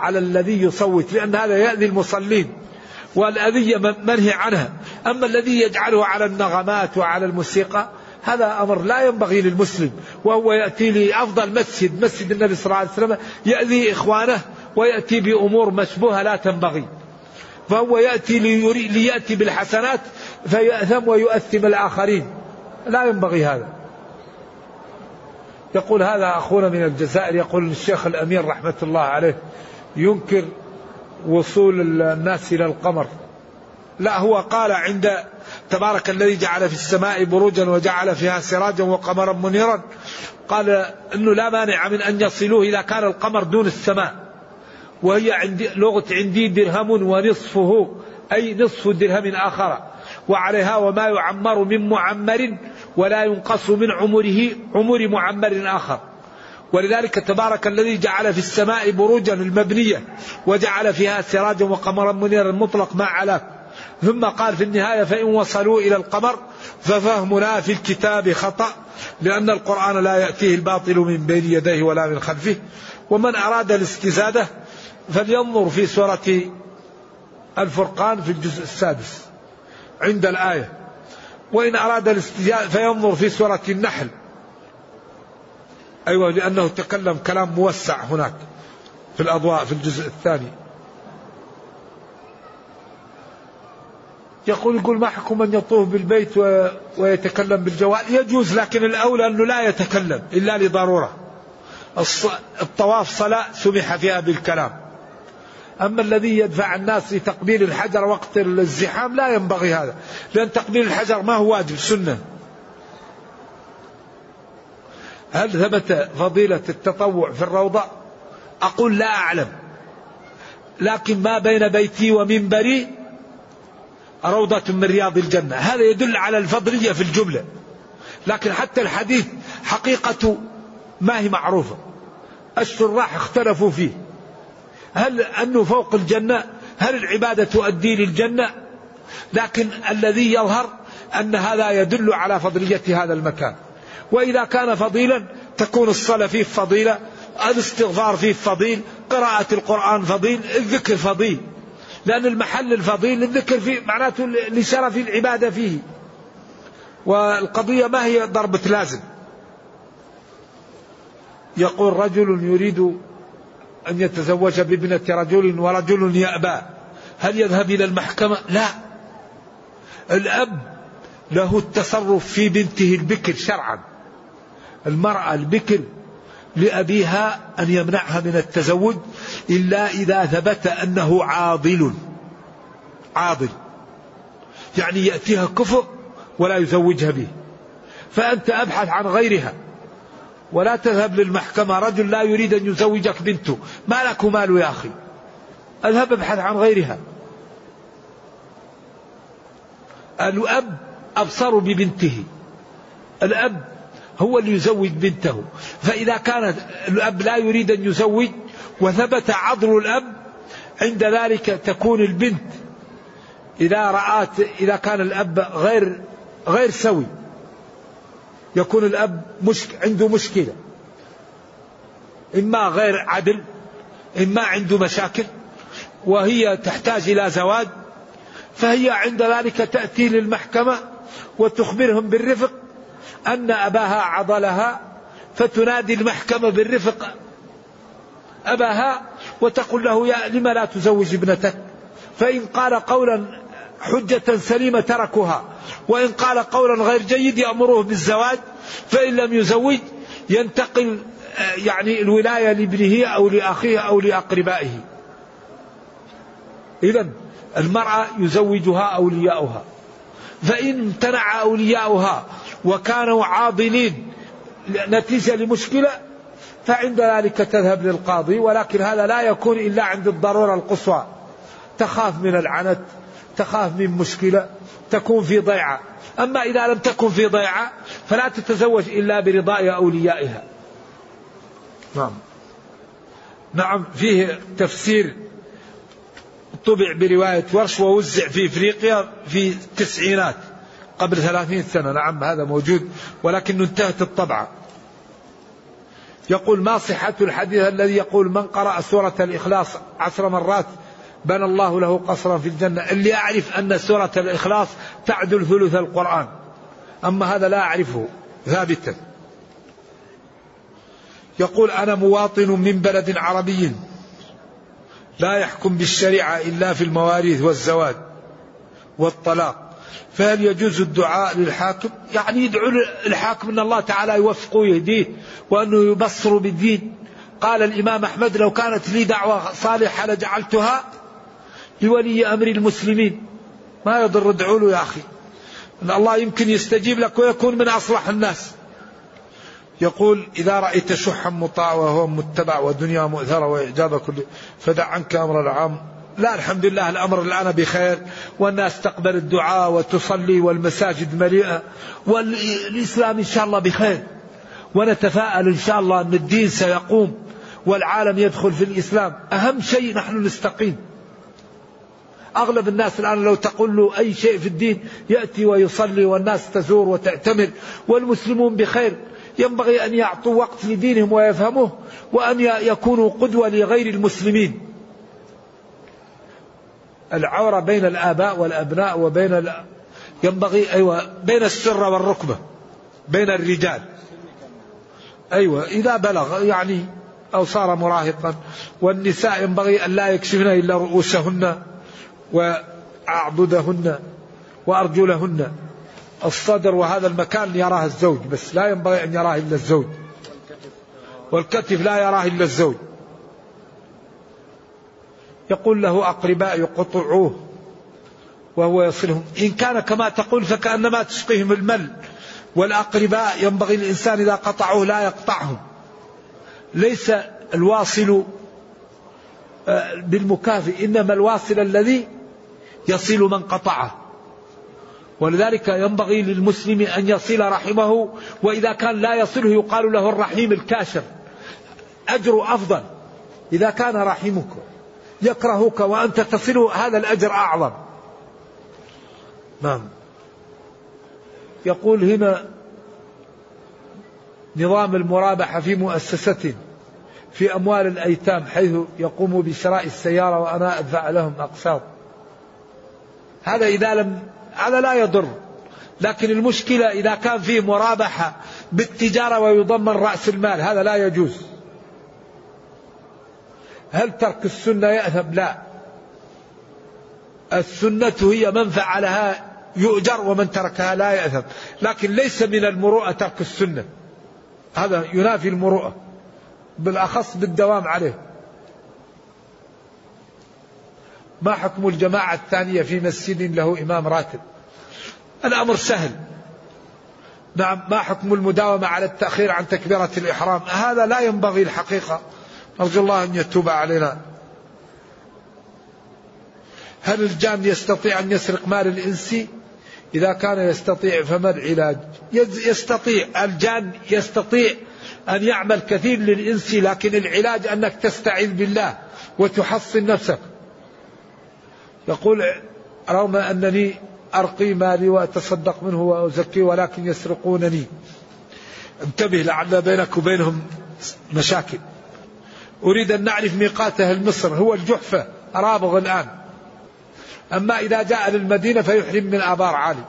Speaker 2: على الذي يصوت لأن هذا يأذي المصلين والأذية منهي عنها. أما الذي يجعله على النغمات وعلى الموسيقى هذا أمر لا ينبغي للمسلم وهو يأتي لأفضل مسجد مسجد النبي صلى الله عليه وسلم يأذي إخوانه ويأتي بأمور مشبوهة لا تنبغي. فهو يأتي ليأتي بالحسنات فيأثم ويؤثم الآخرين. لا ينبغي هذا. يقول هذا أخونا من الجزائر يقول الشيخ الأمير رحمة الله عليه ينكر وصول الناس إلى القمر. لا هو قال عند تبارك الذي جعل في السماء بروجا وجعل فيها سراجا وقمرا منيرا قال إنه لا مانع من أن يصلوه إذا كان القمر دون السماء وهي عندي لغة عندي درهم ونصفه أي نصف درهم آخر وعليها وما يعمر من معمر ولا ينقص من عمره عمر معمر آخر. ولذلك تبارك الذي جعل في السماء بروجا المبنية وجعل فيها سراجا وقمرا منيرا مطلق ما علاك ثم قال في النهاية فإن وصلوا إلى القمر ففهمنا في الكتاب خطأ لأن القرآن لا يأتيه الباطل من بين يديه ولا من خلفه. ومن أراد الاستزادة فلينظر في سورة الفرقان في الجزء السادس عند الآية. وإن أراد الاستزادة فينظر في سورة النحل. أيوة لأنه تكلم كلام موسع هناك في الأضواء في الجزء الثاني. يقول يقول ما حكم من يطوف بالبيت ويتكلم بالجوال؟ يجوز لكن الأولى أنه لا يتكلم إلا لضرورة. الطواف صلاة سمح فيها بالكلام. أما الذي يدفع الناس لتقبيل الحجر وقت الزحام لا ينبغي هذا لأن تقبيل الحجر ما هو واجب سنة. هل ثبت فضيلة التطوع في الروضة؟ أقول لا أعلم. لكن ما بين بيتي ومنبري روضة من رياض الجنة. هذا يدل على الفضلية في الجملة. لكن حتى الحديث حقيقة ما هي معروفة. الشراح اختلفوا فيه. هل أنه فوق الجنة؟ هل العبادة تؤدي للجنة؟ لكن الذي يظهر أن هذا يدل على فضلية هذا المكان. وإذا كان فضيلا تكون الصلاة فيه فضيلة الاستغفار فيه فضيل قراءة القرآن فضيل الذكر فضيل. لأن المحل الفضيل الذكر فيه معناته لشرف العبادة فيه. والقضية ما هي ضربة لازم يقول رجل يريد أن يتزوج بابنة رجل ورجل يأبى. هل يذهب إلى المحكمة؟ لا. الأب له التصرف في بنته البكر شرعا. المرأة البكر لأبيها أن يمنعها من التزوج إلا إذا ثبت أنه عاضل. عاضل. يعني يأتيها كفر ولا يزوجها به. فأنت أبحث عن غيرها. ولا تذهب للمحكمة. رجل لا يريد أن يزوجك بنته. ما لك مال يا أخي؟ أذهب أبحث عن غيرها. الأب أبصر ببنته. الأب هو اللي يزوج بنته. فإذا كان الأب لا يريد أن يزوج وثبت عضل الأب عند ذلك تكون البنت إذا رأت إذا كان الأب غير غير سوي يكون الأب مشك عنده مشكلة. إما غير عدل إما عنده مشاكل وهي تحتاج إلى زواج فهي عند ذلك تأتي للمحكمة وتخبرهم بالرفق أن أباها عضلها فتنادي المحكمة بالرفق أباها وتقول له يا لم لا تزوج ابنتك؟ فإن قال قولا حجة سليمة تركها وإن قال قولا غير جيد يأمره بالزواج فإن لم يزوج ينتقل يعني الولاية لابنه أو لأخيه أو لأقربائه. إذا المرأة يزوجها أولياؤها. فإن امتنع أولياؤها وكانوا عاضلين. نتيجة لمشكلة فعند ذلك تذهب للقاضي ولكن هذا لا يكون إلا عند الضرورة القصوى. تخاف من العنت تخاف من مشكلة تكون في ضيعة. أما إذا لم تكن في ضيعة فلا تتزوج إلا برضاء أوليائها. نعم. نعم فيه تفسير طبع برواية ورش ووزع في إفريقيا في التسعينات. قبل ثلاثين سنة. نعم هذا موجود ولكن انتهت الطبعة. يقول ما صحة الحديث الذي يقول من قرأ سورة الإخلاص عشر مرات بنى الله له قصرا في الجنة اللي أعرف أن سورة الإخلاص تعدل ثلث القرآن. أما هذا لا أعرفه ثابتا. يقول أنا مواطن من بلد عربي لا يحكم بالشريعة إلا في المواريث والزواج والطلاق. فهل يجوز الدعاء للحاكم؟ يعني يدعو الحاكم أن الله تعالى يوفقه ويهديه وأنه يبصر بالدين. قال الإمام أحمد لو كانت لي دعوة صالحة لجعلتها لولي أمر المسلمين. ما يضر ادعوا له يا أخي. أن الله يمكن يستجيب لك ويكون من أصلح الناس. يقول إذا رأيت شحا مطاع وهو متبع ودنيا مؤثرة وإعجاب كل فدع عنك أمر العام. لا الحمد لله الأمر الآن بخير والناس تقبل الدعاء وتصلي والمساجد مليئة والإسلام إن شاء الله بخير ونتفائل إن شاء الله أن الدين سيقوم والعالم يدخل في الإسلام. أهم شيء نحن نستقيم. أغلب الناس الآن لو تقول له أي شيء في الدين يأتي ويصلي والناس تزور وتعتمر والمسلمون بخير. ينبغي أن يعطوا وقت لدينهم ويفهموه وأن يكونوا قدوة لغير المسلمين. العورة بين الآباء والأبناء وبين ال... ينبغي أيوة بين السرة والركبة بين الرجال. أيوة إذا بلغ يعني أو صار مراهقا والنساء ينبغي أن لا يكشفن إلا رؤوسهن وأعضدهن وأرجلهن. الصدر وهذا المكان يراه الزوج بس لا ينبغي أن يراه إلا الزوج. والكتف لا يراه إلا الزوج. يقول له أقرباء يقطعوه وهو يصلهم. إن كان كما تقول فكأنما تسقيهم المل. والأقرباء ينبغي الإنسان إذا قطعوه لا يقطعهم. ليس الواصل آه، بالمكافئ إنما الواصل الذي يصل من قطعه. ولذلك ينبغي للمسلم أن يصل رحمه وإذا كان لا يصله يقال له الرحيم الكاشر أجر أفضل إذا كان رحمك يكرهك وأنت تصله هذا الأجر أعظم. نعم. يقول هنا نظام المرابحة في مؤسسة في أموال الأيتام حيث يقوم بشراء السيارة وأنا أدفع لهم أقساط. هذا إذا لم هذا لا يضر. لكن المشكلة إذا كان فيه مرابحة بالتجارة ويضمن رأس المال هذا لا يجوز. هل ترك السنة يأثم؟ لا. السنة هي من فعلها يؤجر ومن تركها لا يأثم. لكن ليس من المروءة ترك السنة. هذا ينافي المروءة. بالأخص بالدوام عليه. ما حكم الجماعة الثانية في مسجد له إمام راتب؟ الأمر سهل. نعم ما حكم المداومة على التأخير عن تكبيرة الإحرام؟ هذا لا ينبغي الحقيقة. نرجو الله أن يتوب علينا. هل الجان يستطيع أن يسرق مال الإنس؟ إذا كان يستطيع فما العلاج يستطيع. الجان يستطيع أن يعمل كثير للإنس لكن العلاج أنك تستعيذ بالله وتحصن نفسك. يقول رغم أنني أرقي مالي وأتصدق منه وأزكي ولكن يسرقونني. انتبه لعل بينك وبينهم مشاكل. أريد أن نعرف ميقات أهل مصر هو الجحفة رابغ الآن. أما إذا جاء للمدينة فيحرم من آبار عالي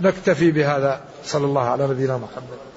Speaker 2: نكتفي بهذا. صلى الله على نبينا محمد.